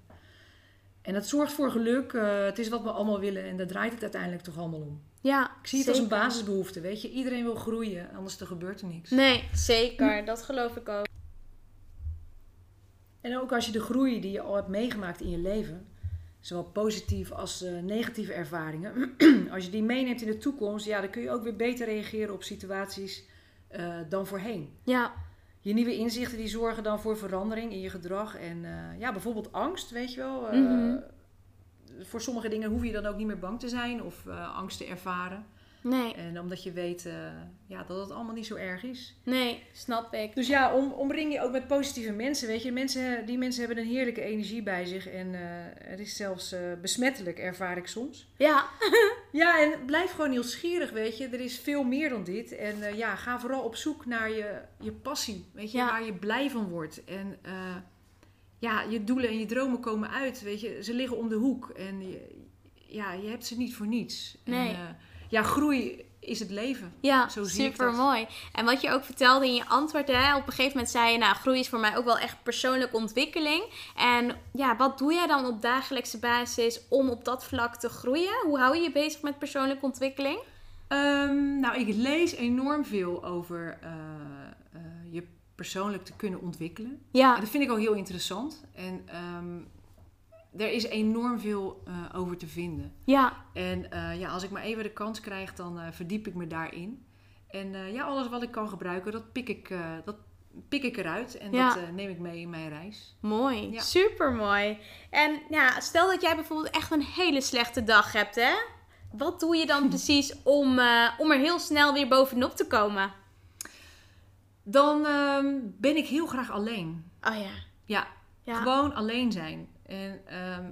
En dat zorgt voor geluk. het is wat we allemaal willen en daar draait het uiteindelijk toch allemaal om. ja. Ik zie het als een basisbehoefte, weet je. Iedereen wil groeien, anders er gebeurt er niks. Nee, zeker. Dat geloof ik ook. En ook als je de groei die je al hebt meegemaakt in je leven, zowel positieve als eh, negatieve ervaringen, als je die meeneemt in de toekomst, ja, dan kun je ook weer beter reageren op situaties eh, dan voorheen. Ja, Je nieuwe inzichten die zorgen dan voor verandering in je gedrag. En eh, ja, bijvoorbeeld angst, weet je wel. Mhm. Voor sommige dingen hoef je dan ook niet meer bang te zijn of angst te ervaren. Nee, En omdat je weet eh, ja, dat het allemaal niet zo erg is. nee, snap ik. Dus ja, om, omring je ook met positieve mensen. Weet je, mensen, die mensen hebben een heerlijke energie bij zich. En eh, het is zelfs eh, besmettelijk, ervaar ik soms. Ja, Ja, en blijf gewoon nieuwsgierig, weet je. Er is veel meer dan dit. En eh, ja, ga vooral op zoek naar je, je passie. Weet je, Ja. waar je blij van wordt. En eh, ja, je doelen en je dromen komen uit, weet je. Ze liggen om de hoek. En je, ja, je hebt ze niet voor niets. Nee. En, eh, ja, groei is het leven. Ja, Zo zie ik super mooi. En wat je ook vertelde in je antwoord, hè, op een gegeven moment zei je, nou, groei is voor mij ook wel echt persoonlijke ontwikkeling. En ja, wat doe jij dan op dagelijkse basis om op dat vlak te groeien? Hoe hou je je bezig met persoonlijke ontwikkeling? Ehm, nou, ik lees enorm veel over eh, eh, persoonlijk te kunnen ontwikkelen. En Ja. dat vind ik ook heel interessant. En ehm, er is enorm veel eh, over te vinden. Ja. En eh, ja, als ik maar even de kans krijg, dan eh, verdiep ik me daarin. En ja, alles wat ik kan gebruiken, dat pik ik, dat pik ik eruit. En Ja. dat neem ik mee in mijn reis. Mooi, Ja. super mooi. En ja, stel dat jij bijvoorbeeld echt een hele slechte dag hebt, hè? Wat doe je dan precies om, om er heel snel weer bovenop te komen? Dan ehm, ben ik heel graag alleen. Oh ja. Ja, Ja. gewoon alleen zijn. En ehm,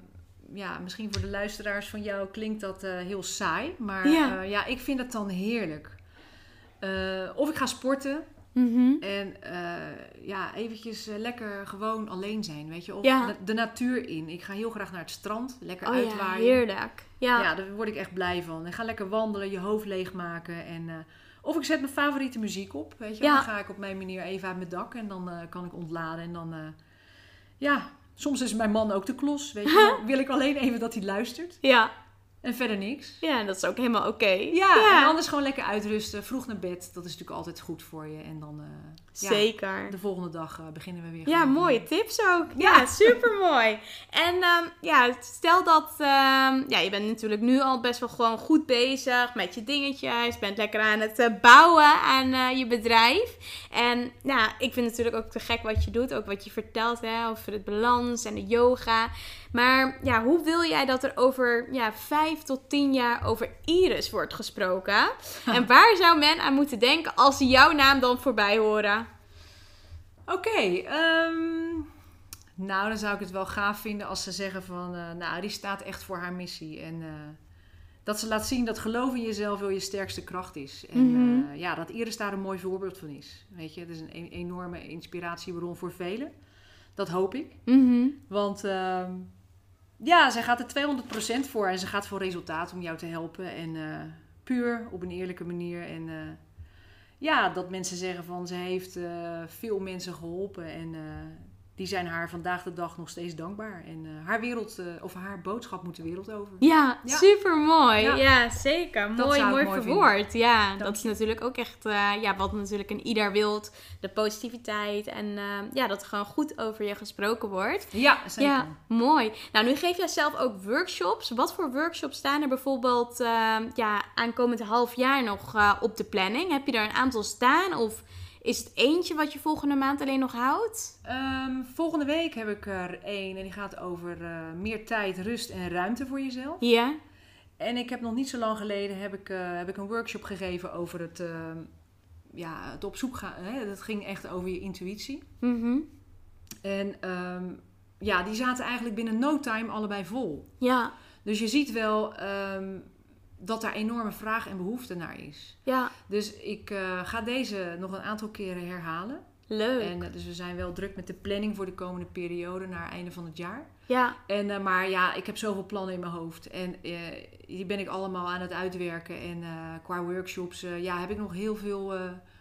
ja, misschien voor de luisteraars van jou klinkt dat eh, heel saai. Maar Ja. ja, ja ik vind het dan heerlijk. Eh, of ik ga sporten. Mhm. En eh, ja, eventjes eh, lekker gewoon alleen zijn, weet je. Of Ja. de, de natuur in. Ik ga heel graag naar het strand, lekker Oh ja, uitwaaien. heerlijk. Ja. Ja. daar word ik echt blij van. En ga lekker wandelen, je hoofd leegmaken. En, eh, of ik zet mijn favoriete muziek op, weet je. Ja. Dan ga ik op mijn manier even uit mijn dak en dan eh, kan ik ontladen. En dan, eh, ja, soms is mijn man ook de klos, weet je. Dan wil ik alleen even dat hij luistert. ja. En verder niks. Ja, dat is ook helemaal oké. Ja, en anders gewoon lekker uitrusten, vroeg naar bed. Dat is natuurlijk altijd goed voor je. En dan, eh, ja, Zeker. de volgende dag eh, beginnen we weer. Ja, mooie weer. tips ook. Ja, Ja. super mooi. En ehm, ja, stel dat ehm, ja, je bent natuurlijk nu al best wel gewoon goed bezig met je dingetjes. Bent lekker aan het eh, bouwen aan je bedrijf. En ja, ik vind natuurlijk ook te gek wat je doet. Ook wat je vertelt hè, over het balans en de yoga. Maar ja, hoe wil jij dat er over ja, vijf tot tien jaar over Iris wordt gesproken? En waar zou men aan moeten denken als ze jouw naam dan voorbij horen? Oké, ehm, nou dan zou ik het wel gaaf vinden als ze zeggen van, eh, nou die staat echt voor haar missie. En eh, dat ze laat zien dat geloof in jezelf wel je sterkste kracht is. En Mhm. eh, ja, dat Iris daar een mooi voorbeeld van is. Weet je, het is een e- enorme inspiratiebron voor velen. Dat hoop ik. Mhm. Want ehm, ja, zij gaat er 200% voor en ze gaat voor resultaat om jou te helpen. En eh, puur op een eerlijke manier. En eh, ja, dat mensen zeggen van ze heeft eh, veel mensen geholpen. En die zijn haar vandaag de dag nog steeds dankbaar. En eh, haar wereld, eh, of haar boodschap moet de wereld over. Ja, Ja. super mooi. Ja. Ja. zeker. Mooi, mooi verwoord. Ja, Dank dat is natuurlijk ook echt eh, ja, wat natuurlijk een ieder wilt. De positiviteit en ja, dat er gewoon goed over je gesproken wordt. Ja, zeker. Ja, mooi. Nou, nu geef jij zelf ook workshops. Wat voor workshops staan er bijvoorbeeld ja, aankomend half jaar nog op de planning? Heb je er een aantal staan of is het eentje wat je volgende maand alleen nog houdt? Ehm, volgende week heb ik er één en die gaat over eh, meer tijd, rust en ruimte voor jezelf. Ja. En ik heb nog niet zo lang geleden heb ik, eh, heb ik een workshop gegeven over het, eh, ja, het op zoek gaan. Hè? Dat ging echt over je intuïtie. Mhm. En ehm, ja, die zaten eigenlijk binnen no time allebei vol. Ja, Dus je ziet wel ehm, dat daar enorme vraag en behoefte naar is. ja, Dus ik eh, ga deze nog een aantal keren herhalen. leuk. En, eh, dus we zijn wel druk met de planning voor de komende periode naar einde van het jaar. Ja, En, eh, maar ja, ik heb zoveel plannen in mijn hoofd. En die ben ik allemaal aan het uitwerken. En qua workshops ja, heb ik nog heel veel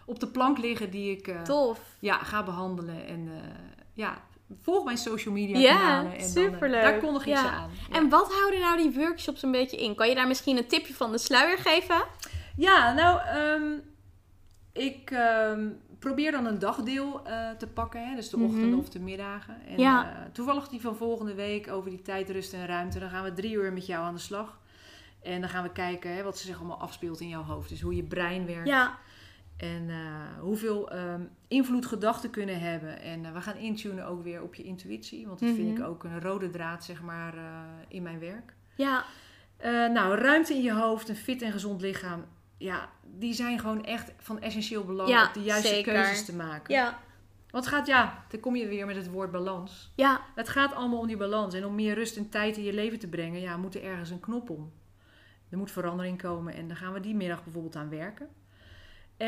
op de plank liggen die ik tof. ja, ga behandelen. En ja, volg mijn social media Ja, kanalen. En Dan, superleuk. eh, daar kondig ik Ja. ze aan. Ja. En wat houden nou die workshops een beetje in? Kan je daar misschien een tipje van de sluier geven? Ja, nou, ehm, ik ehm, probeer dan een dagdeel eh, te pakken. Hè? Dus de Mhm. ochtenden of de middagen. En Ja. eh, toevallig die van volgende week over die tijd, rust en ruimte. Dan gaan we drie uur met jou aan de slag. En dan gaan we kijken hè, wat zich allemaal afspeelt in jouw hoofd. Dus hoe je brein werkt. Ja, En eh, hoeveel ehm, invloed gedachten kunnen hebben. En eh, we gaan intunen ook weer op je intuïtie. Want dat vind Mhm. ik ook een rode draad, zeg maar, eh, in mijn werk. ja, nou, ruimte in je hoofd, een fit en gezond lichaam. Ja, die zijn gewoon echt van essentieel belang Ja, om de juiste zeker. keuzes te maken. ja, Want het gaat, ja, dan kom je weer met het woord balans. ja, Het gaat allemaal om die balans. En om meer rust en tijd in je leven te brengen, ja, moet er ergens een knop om. Er moet verandering komen en daar gaan we die middag bijvoorbeeld aan werken.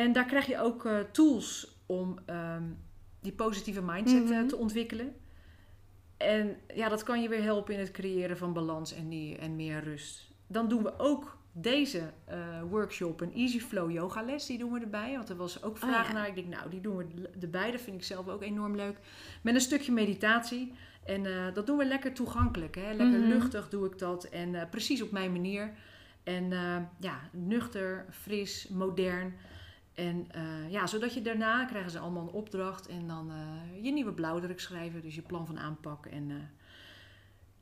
En daar krijg je ook eh, tools om ehm, die positieve mindset eh, Mhm. te ontwikkelen. En ja, dat kan je weer helpen in het creëren van balans en, die, en meer rust. Dan doen we ook deze eh, workshop, een Easy Flow yoga les, die doen we erbij. Want er was ook vraag Oh ja. naar. Ik denk, nou, die doen we erbij. Dat vind ik zelf ook enorm leuk. Met een stukje meditatie. En dat doen we lekker toegankelijk. Hè? Lekker Mhm. luchtig doe ik dat. En precies op mijn manier. En ja, nuchter, fris, modern. En eh, ja, zodat je daarna krijgen ze allemaal een opdracht en dan eh, je nieuwe blauwdruk schrijven, dus je plan van aanpak. En eh,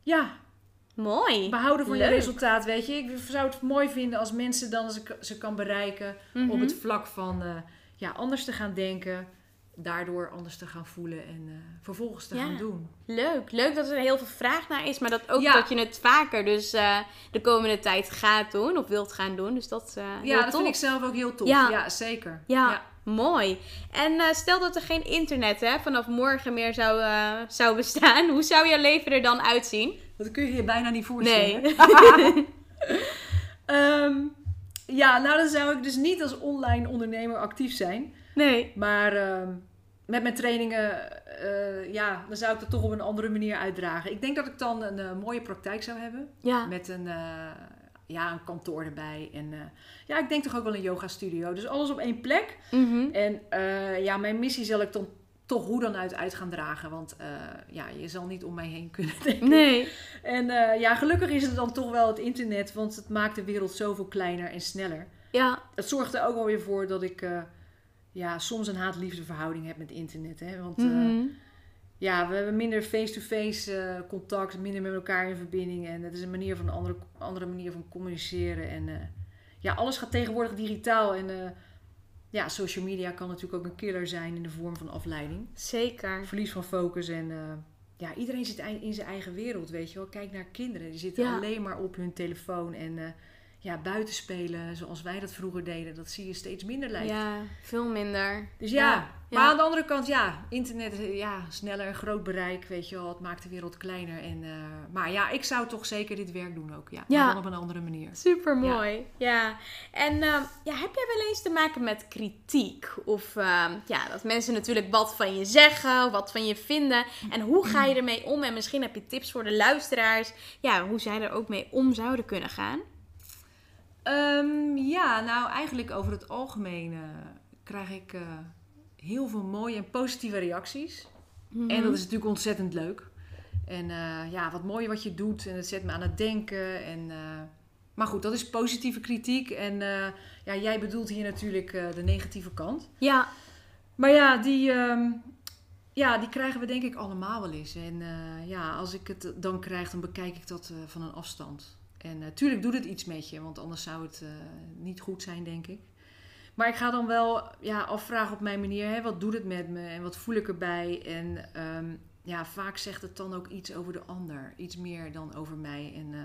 ja, Mooi. behouden van Leuk. je resultaat, weet je. Ik zou het mooi vinden als mensen dan ze, ze kan bereiken Mhm. op het vlak van ja, anders te gaan denken, daardoor anders te gaan voelen en eh, vervolgens te Ja. gaan doen. Leuk. Leuk dat er heel veel vraag naar is, maar dat ook Ja. dat je het vaker dus eh, de komende tijd gaat doen of wilt gaan doen. Dus dat eh Ja, dat tof. vind ik zelf ook heel tof. Ja. Ja, zeker. Ja, mooi. En stel dat er geen internet hè, vanaf morgen meer zou, zou bestaan. Hoe zou jouw leven er dan uitzien? Dat kun je je bijna niet voorstellen. Nee. Ehm, ja, nou dan zou ik dus niet als online ondernemer actief zijn. Nee. Maar ehm, met mijn trainingen, eh, ja, dan zou ik dat toch op een andere manier uitdragen. Ik denk dat ik dan een eh, mooie praktijk zou hebben. Ja. Met een, eh, ja, een kantoor erbij. En ja, ik denk toch ook wel een yoga studio. Dus alles op één plek. Mhm. En ja, mijn missie zal ik dan toch hoe dan uit, uit gaan dragen. Want ja, je zal niet om mij heen kunnen denken. Nee. En ja, gelukkig is het dan toch wel het internet. Want het maakt de wereld zoveel kleiner en sneller. Ja. Het zorgt er ook wel weer voor dat ik ja, soms een haat-liefde verhouding heb met internet. Hè? Want eh, Mhm. ja, we hebben minder face-to-face eh, contact, minder met elkaar in verbinding. En het is een manier van een andere, andere manier van communiceren. En eh, ja, alles gaat tegenwoordig digitaal. En ja, social media kan natuurlijk ook een killer zijn in de vorm van afleiding. Zeker. Verlies van focus en ja, iedereen zit in zijn eigen wereld, weet je wel. Kijk naar kinderen, die zitten Ja. alleen maar op hun telefoon. En ja, buiten spelen, zoals wij dat vroeger deden, dat zie je steeds minder lijken. Ja, veel minder. Dus ja, Ja, maar ja. aan de andere kant, ja, internet, ja, sneller, een groot bereik, weet je wel, het maakt de wereld kleiner. En, eh, maar ja, ik zou toch zeker dit werk doen ook, ja. Dan op een andere manier. Super mooi. Ja. En ehm, ja, heb jij wel eens te maken met kritiek? Of ehm, ja, dat mensen natuurlijk wat van je zeggen, wat van je vinden. En hoe ga je ermee om? En misschien heb je tips voor de luisteraars. Ja, hoe zij er ook mee om zouden kunnen gaan. Ehm, ja, nou eigenlijk over het algemeen eh, krijg ik eh, heel veel mooie en positieve reacties. Mhm. En dat is natuurlijk ontzettend leuk. En eh, ja, wat mooi wat je doet. En het zet me aan het denken. En, maar goed, dat is positieve kritiek. En ja, jij bedoelt hier natuurlijk de negatieve kant. Ja, Maar ja, die, ehm, ja, die krijgen we denk ik allemaal wel eens. En ja, als ik het dan krijg, dan bekijk ik dat van een afstand. En natuurlijk doet het iets met je, want anders zou het eh, niet goed zijn, denk ik. Maar ik ga dan wel ja, afvragen op mijn manier, hè, wat doet het met me en wat voel ik erbij? En ehm, ja, vaak zegt het dan ook iets over de ander, iets meer dan over mij. En eh,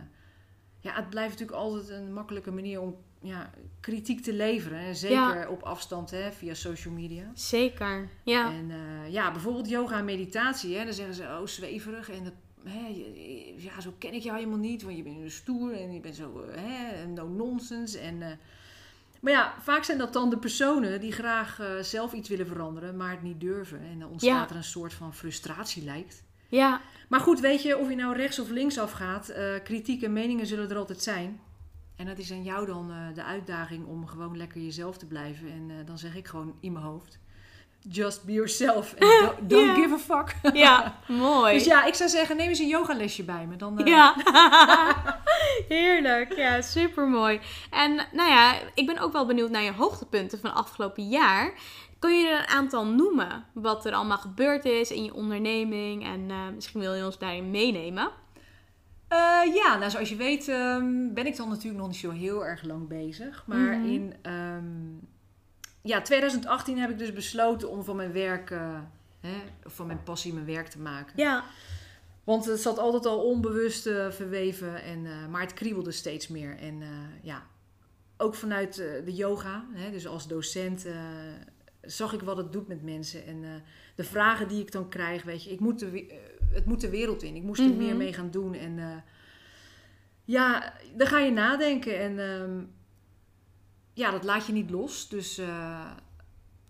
ja, het blijft natuurlijk altijd een makkelijke manier om ja, kritiek te leveren. En zeker op afstand hè, via social media. zeker. Ja. En eh, ja, bijvoorbeeld yoga en meditatie. Hè, dan zeggen ze, oh, zweverig. En dat, hè, je- ja, zo ken ik jou helemaal niet. Want je bent stoer en je bent zo eh, hè, no-nonsense. En, eh, maar ja, vaak zijn dat dan de personen die graag eh, zelf iets willen veranderen, maar het niet durven. En dan ontstaat Ja. er een soort van frustratie lijkt. Ja, Maar goed, weet je, of je nou rechts of links afgaat, eh kritiek en meningen zullen er altijd zijn. En dat is aan jou dan de uitdaging om gewoon lekker jezelf te blijven. En dan zeg ik gewoon in mijn hoofd, just be yourself and don't, don't give a fuck. ja. mooi. Dus ja, ik zou zeggen, neem eens een yogalesje bij me. Dan, eh, Ja, heerlijk. Ja, super mooi. En nou ja, ik ben ook wel benieuwd naar je hoogtepunten van afgelopen jaar. Kun je er een aantal noemen wat er allemaal gebeurd is in je onderneming? En eh, misschien wil je ons daarin meenemen. Eh, ja, nou zoals je weet ehm, ben ik dan natuurlijk nog niet zo heel erg lang bezig. Maar Mhm. in ehm, ja, 2018 heb ik dus besloten om van mijn werk, hè, of van mijn passie mijn werk te maken. Ja, Want het zat altijd al onbewust eh, verweven, en, eh, maar het kriebelde steeds meer. En ja, ook vanuit de yoga, hè, dus als docent, zag ik wat het doet met mensen. En de vragen die ik dan krijg, weet je, ik moet de, het moet de wereld in. Ik moest er Mhm. meer mee gaan doen. En ja, dan ga je nadenken en ehm, ja, dat laat je niet los. Dus eh,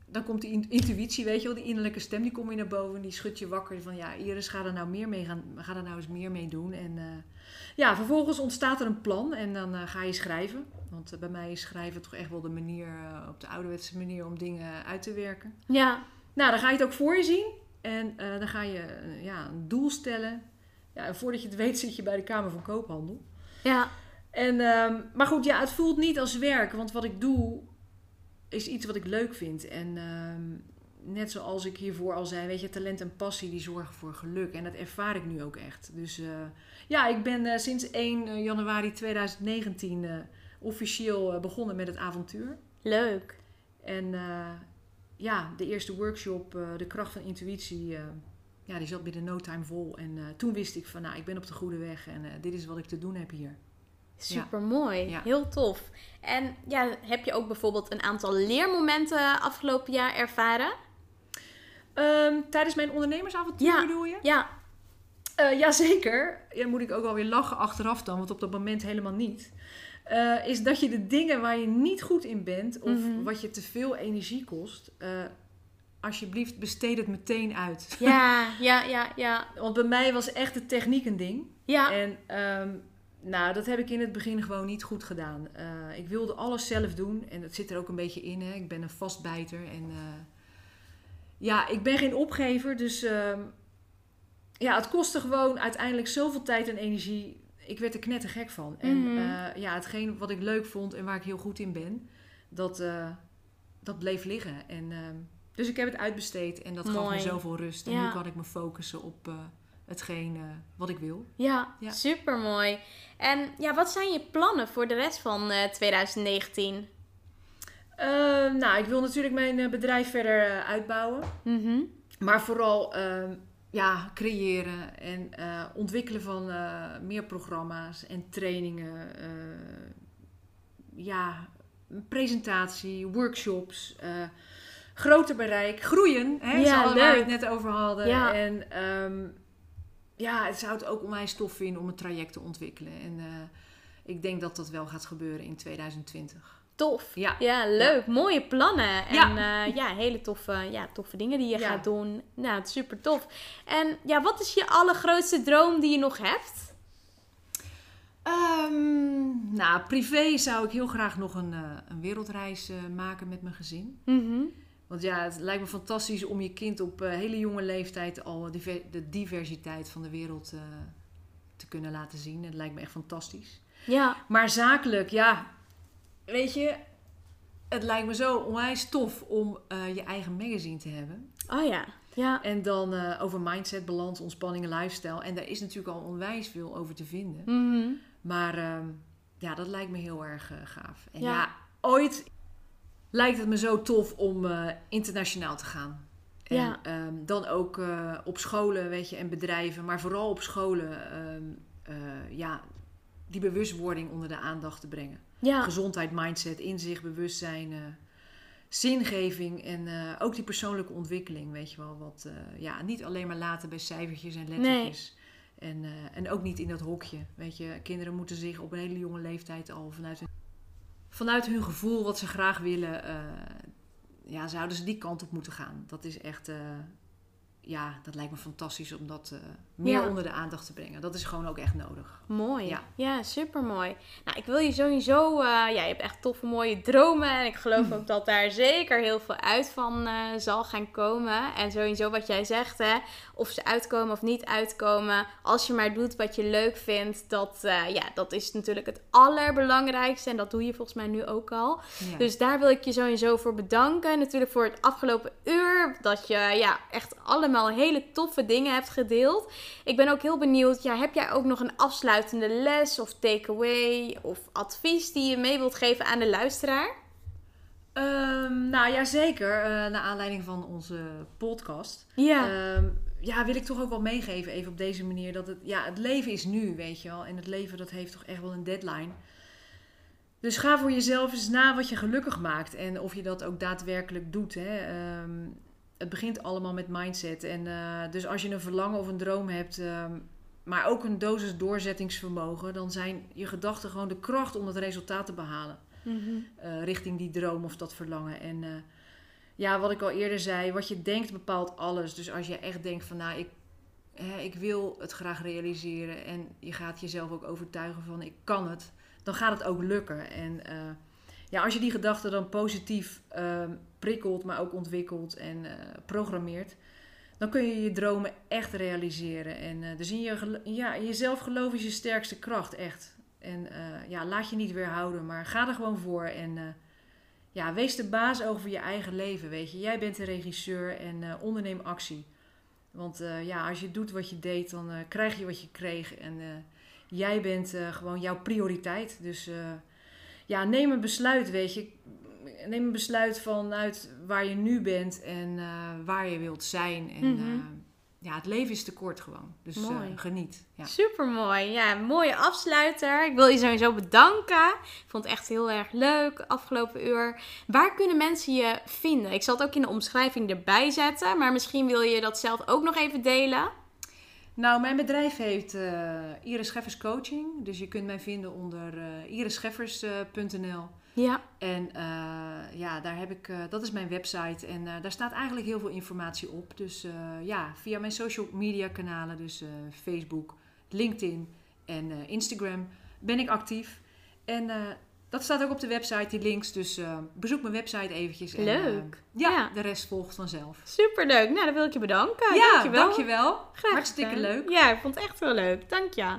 dan komt die in- intuïtie, weet je wel, die innerlijke stem, die komt weer naar boven. En die schudt je wakker van, ja, Iris, ga er nou meer mee gaan, ga er nou eens meer mee doen. En eh, ja, vervolgens ontstaat er een plan en dan eh, ga je schrijven. Want bij mij is schrijven toch echt wel de manier, op de ouderwetse manier om dingen uit te werken. ja, Nou, dan ga je het ook voor je zien. En dan ga je ja, een doel stellen. Ja, en voordat je het weet zit je bij de Kamer van Koophandel. ja, En, ehm, maar goed, ja, het voelt niet als werk. Want wat ik doe, is iets wat ik leuk vind. En ehm, net zoals ik hiervoor al zei, weet je, talent en passie die zorgen voor geluk. En dat ervaar ik nu ook echt. Dus eh, ja, ik ben eh, sinds 1 januari 2019 officieel begonnen met het avontuur. Leuk. En ja, de eerste workshop, De Kracht van Intuïtie, ja, die zat binnen no time vol. En toen wist ik van, nou, ik ben op de goede weg en dit is wat ik te doen heb hier. Super mooi, heel tof. En ja, heb je ook bijvoorbeeld een aantal leermomenten afgelopen jaar ervaren? Ehm, tijdens mijn ondernemersavontuur ja. bedoel je? Ja. Uh, jazeker. Ja, moet ik ook alweer lachen achteraf dan, want op dat moment helemaal niet. Uh, is dat je de dingen waar je niet goed in bent of mhm. wat je te veel energie kost, uh, alsjeblieft besteed het meteen uit. Ja, ja, ja, ja. Want bij mij was echt de techniek een ding. Ja. En um, nou, dat heb ik in het begin gewoon niet goed gedaan. Uh, ik wilde alles zelf doen en dat zit er ook een beetje in. Hè. Ik ben een vastbijter en uh, ja, ik ben geen opgever. Dus uh, ja, het kostte gewoon uiteindelijk zoveel tijd en energie. Ik werd er knettergek van. En mm ja, hetgeen wat ik leuk vond en waar ik heel goed in ben, dat, dat bleef liggen. En, dus ik heb het uitbesteed en dat Mooi. gaf me zoveel rust. En nu kan ik me focussen op hetgeen wat ik wil. Ja, ja, super mooi. En ja, wat zijn je plannen voor de rest van uh, 2019? Uh, nou, ik wil natuurlijk mijn eh, bedrijf verder eh, uitbouwen. Mm -hmm. Maar vooral ehm, ja, creëren en ontwikkelen van meer programma's en trainingen. ja, presentatie, workshops groter bereik, groeien. Hè, ja, waar we het net over hadden. Ja. En um, ja, het zou het ook onwijs tof vinden om een traject te ontwikkelen. En uh, ik denk dat dat wel gaat gebeuren in 2020. Tof. Ja, ja leuk. Mooie plannen. En ja. Uh, ja, hele toffe, ja, toffe dingen die je gaat doen. Nou, super tof. En ja, wat is je allergrootste droom die je nog hebt? Um, nou, privé zou ik heel graag nog een, uh, een wereldreis maken met mijn gezin. Mm want ja, het lijkt me fantastisch om je kind op uh, hele jonge leeftijd al de diversiteit van de wereld uh, te kunnen laten zien. Het lijkt me echt fantastisch. Ja. Maar zakelijk, ja, weet je, het lijkt me zo onwijs tof om uh, je eigen magazine te hebben. Oh ja. Ja. En dan over mindset, balans, ontspanning en lifestyle. En daar is natuurlijk al onwijs veel over te vinden. Mm Maar ehm, ja, dat lijkt me heel erg gaaf. En ja, ja ooit lijkt het me zo tof om uh, internationaal te gaan. En ja. um, dan ook uh, op scholen, weet je, en bedrijven, maar vooral op scholen, um, uh, ja, die bewustwording onder de aandacht te brengen. Ja. Gezondheid, mindset, inzicht, bewustzijn, zingeving en ook die persoonlijke ontwikkeling, weet je wel. Wat, ja, niet alleen maar laten bij cijfertjes en lettertjes. Nee. En, en ook niet in dat hokje, weet je. Kinderen moeten zich op een hele jonge leeftijd al vanuit hun vanuit hun gevoel wat ze graag willen, uh, ja, zouden ze die kant op moeten gaan. Dat is echt, uh, ja, dat lijkt me fantastisch om dat uh, meer onder de aandacht te brengen. Dat is gewoon ook echt nodig. Mooi. Ja, ja super mooi. Nou, ik wil je sowieso, ja, je hebt echt toffe mooie dromen. En ik geloof ook dat daar zeker heel veel uit van zal gaan komen. En sowieso wat jij zegt, hè, of ze uitkomen of niet uitkomen. Als je maar doet wat je leuk vindt, dat, uh, ja, dat is natuurlijk het allerbelangrijkste. En dat doe je volgens mij nu ook al. Dus daar wil ik je sowieso voor bedanken. Natuurlijk voor het afgelopen uur. Dat je ja, echt allemaal hele toffe dingen hebt gedeeld. Ik ben ook heel benieuwd. Ja, heb jij ook nog een afsluitende les of takeaway of advies die je mee wilt geven aan de luisteraar? Um, nou ja, zeker. Uh, naar aanleiding van onze podcast. Ja. Um, ja, wil ik toch ook wel meegeven, even op deze manier. Dat het, ja, het leven is nu, weet je wel. En het leven, dat heeft toch echt wel een deadline. Dus ga voor jezelf eens na wat je gelukkig maakt. En of je dat ook daadwerkelijk doet. Hè. Um, het begint allemaal met mindset. En uh, dus als je een verlangen of een droom hebt, um, maar ook een dosis doorzettingsvermogen, dan zijn je gedachten gewoon de kracht om het resultaat te behalen. Mm -hmm. uh, richting die droom of dat verlangen. En uh, ja, wat ik al eerder zei, wat je denkt bepaalt alles. Dus als je echt denkt van nou, ik, hè, ik wil het graag realiseren en je gaat jezelf ook overtuigen van ik kan het, dan gaat het ook lukken. En ja, als je die gedachten dan positief uh, prikkelt, maar ook ontwikkelt en uh, programmeert, dan kun je je dromen echt realiseren. En uh, dus in je, ja, jezelf geloof is je sterkste kracht, echt. En ja, laat je niet weerhouden, maar ga er gewoon voor en ja, wees de baas over je eigen leven, weet je. Jij bent de regisseur en eh, onderneem actie. Want eh, ja, als je doet wat je deed, dan eh, krijg je wat je kreeg. En jij bent gewoon jouw prioriteit. Dus ja, neem een besluit, weet je. Neem een besluit vanuit waar je nu bent en waar je wilt zijn. En Mhm. ja, het leven is te kort gewoon. Dus eh, geniet. Ja. Super mooi. Ja, mooie afsluiter. Ik wil je sowieso bedanken. Ik vond het echt heel erg leuk afgelopen uur. Waar kunnen mensen je vinden? Ik zal het ook in de omschrijving erbij zetten. Maar misschien wil je dat zelf ook nog even delen. Nou, mijn bedrijf heet eh, Iris Scheffers Coaching. Dus je kunt mij vinden onder eh irischeffers.nl. Ja. En eh, ja, daar heb ik, eh, dat is mijn website. En eh, daar staat eigenlijk heel veel informatie op. Dus eh, ja, via mijn social media kanalen, dus eh, Facebook, LinkedIn en eh, Instagram, ben ik actief. En eh, dat staat ook op de website, die links. Dus eh, bezoek mijn website eventjes. En, Leuk. ja, Ja. de rest volgt vanzelf. Super leuk. Nou, dan wil ik je bedanken. ja, dankjewel. dankjewel. Graag Hartstikke gedaan. leuk. Ja, ik vond het echt heel leuk. Dank je.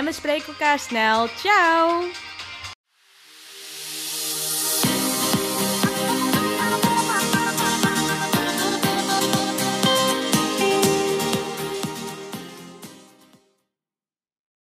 en we spreken elkaar snel. Ciao!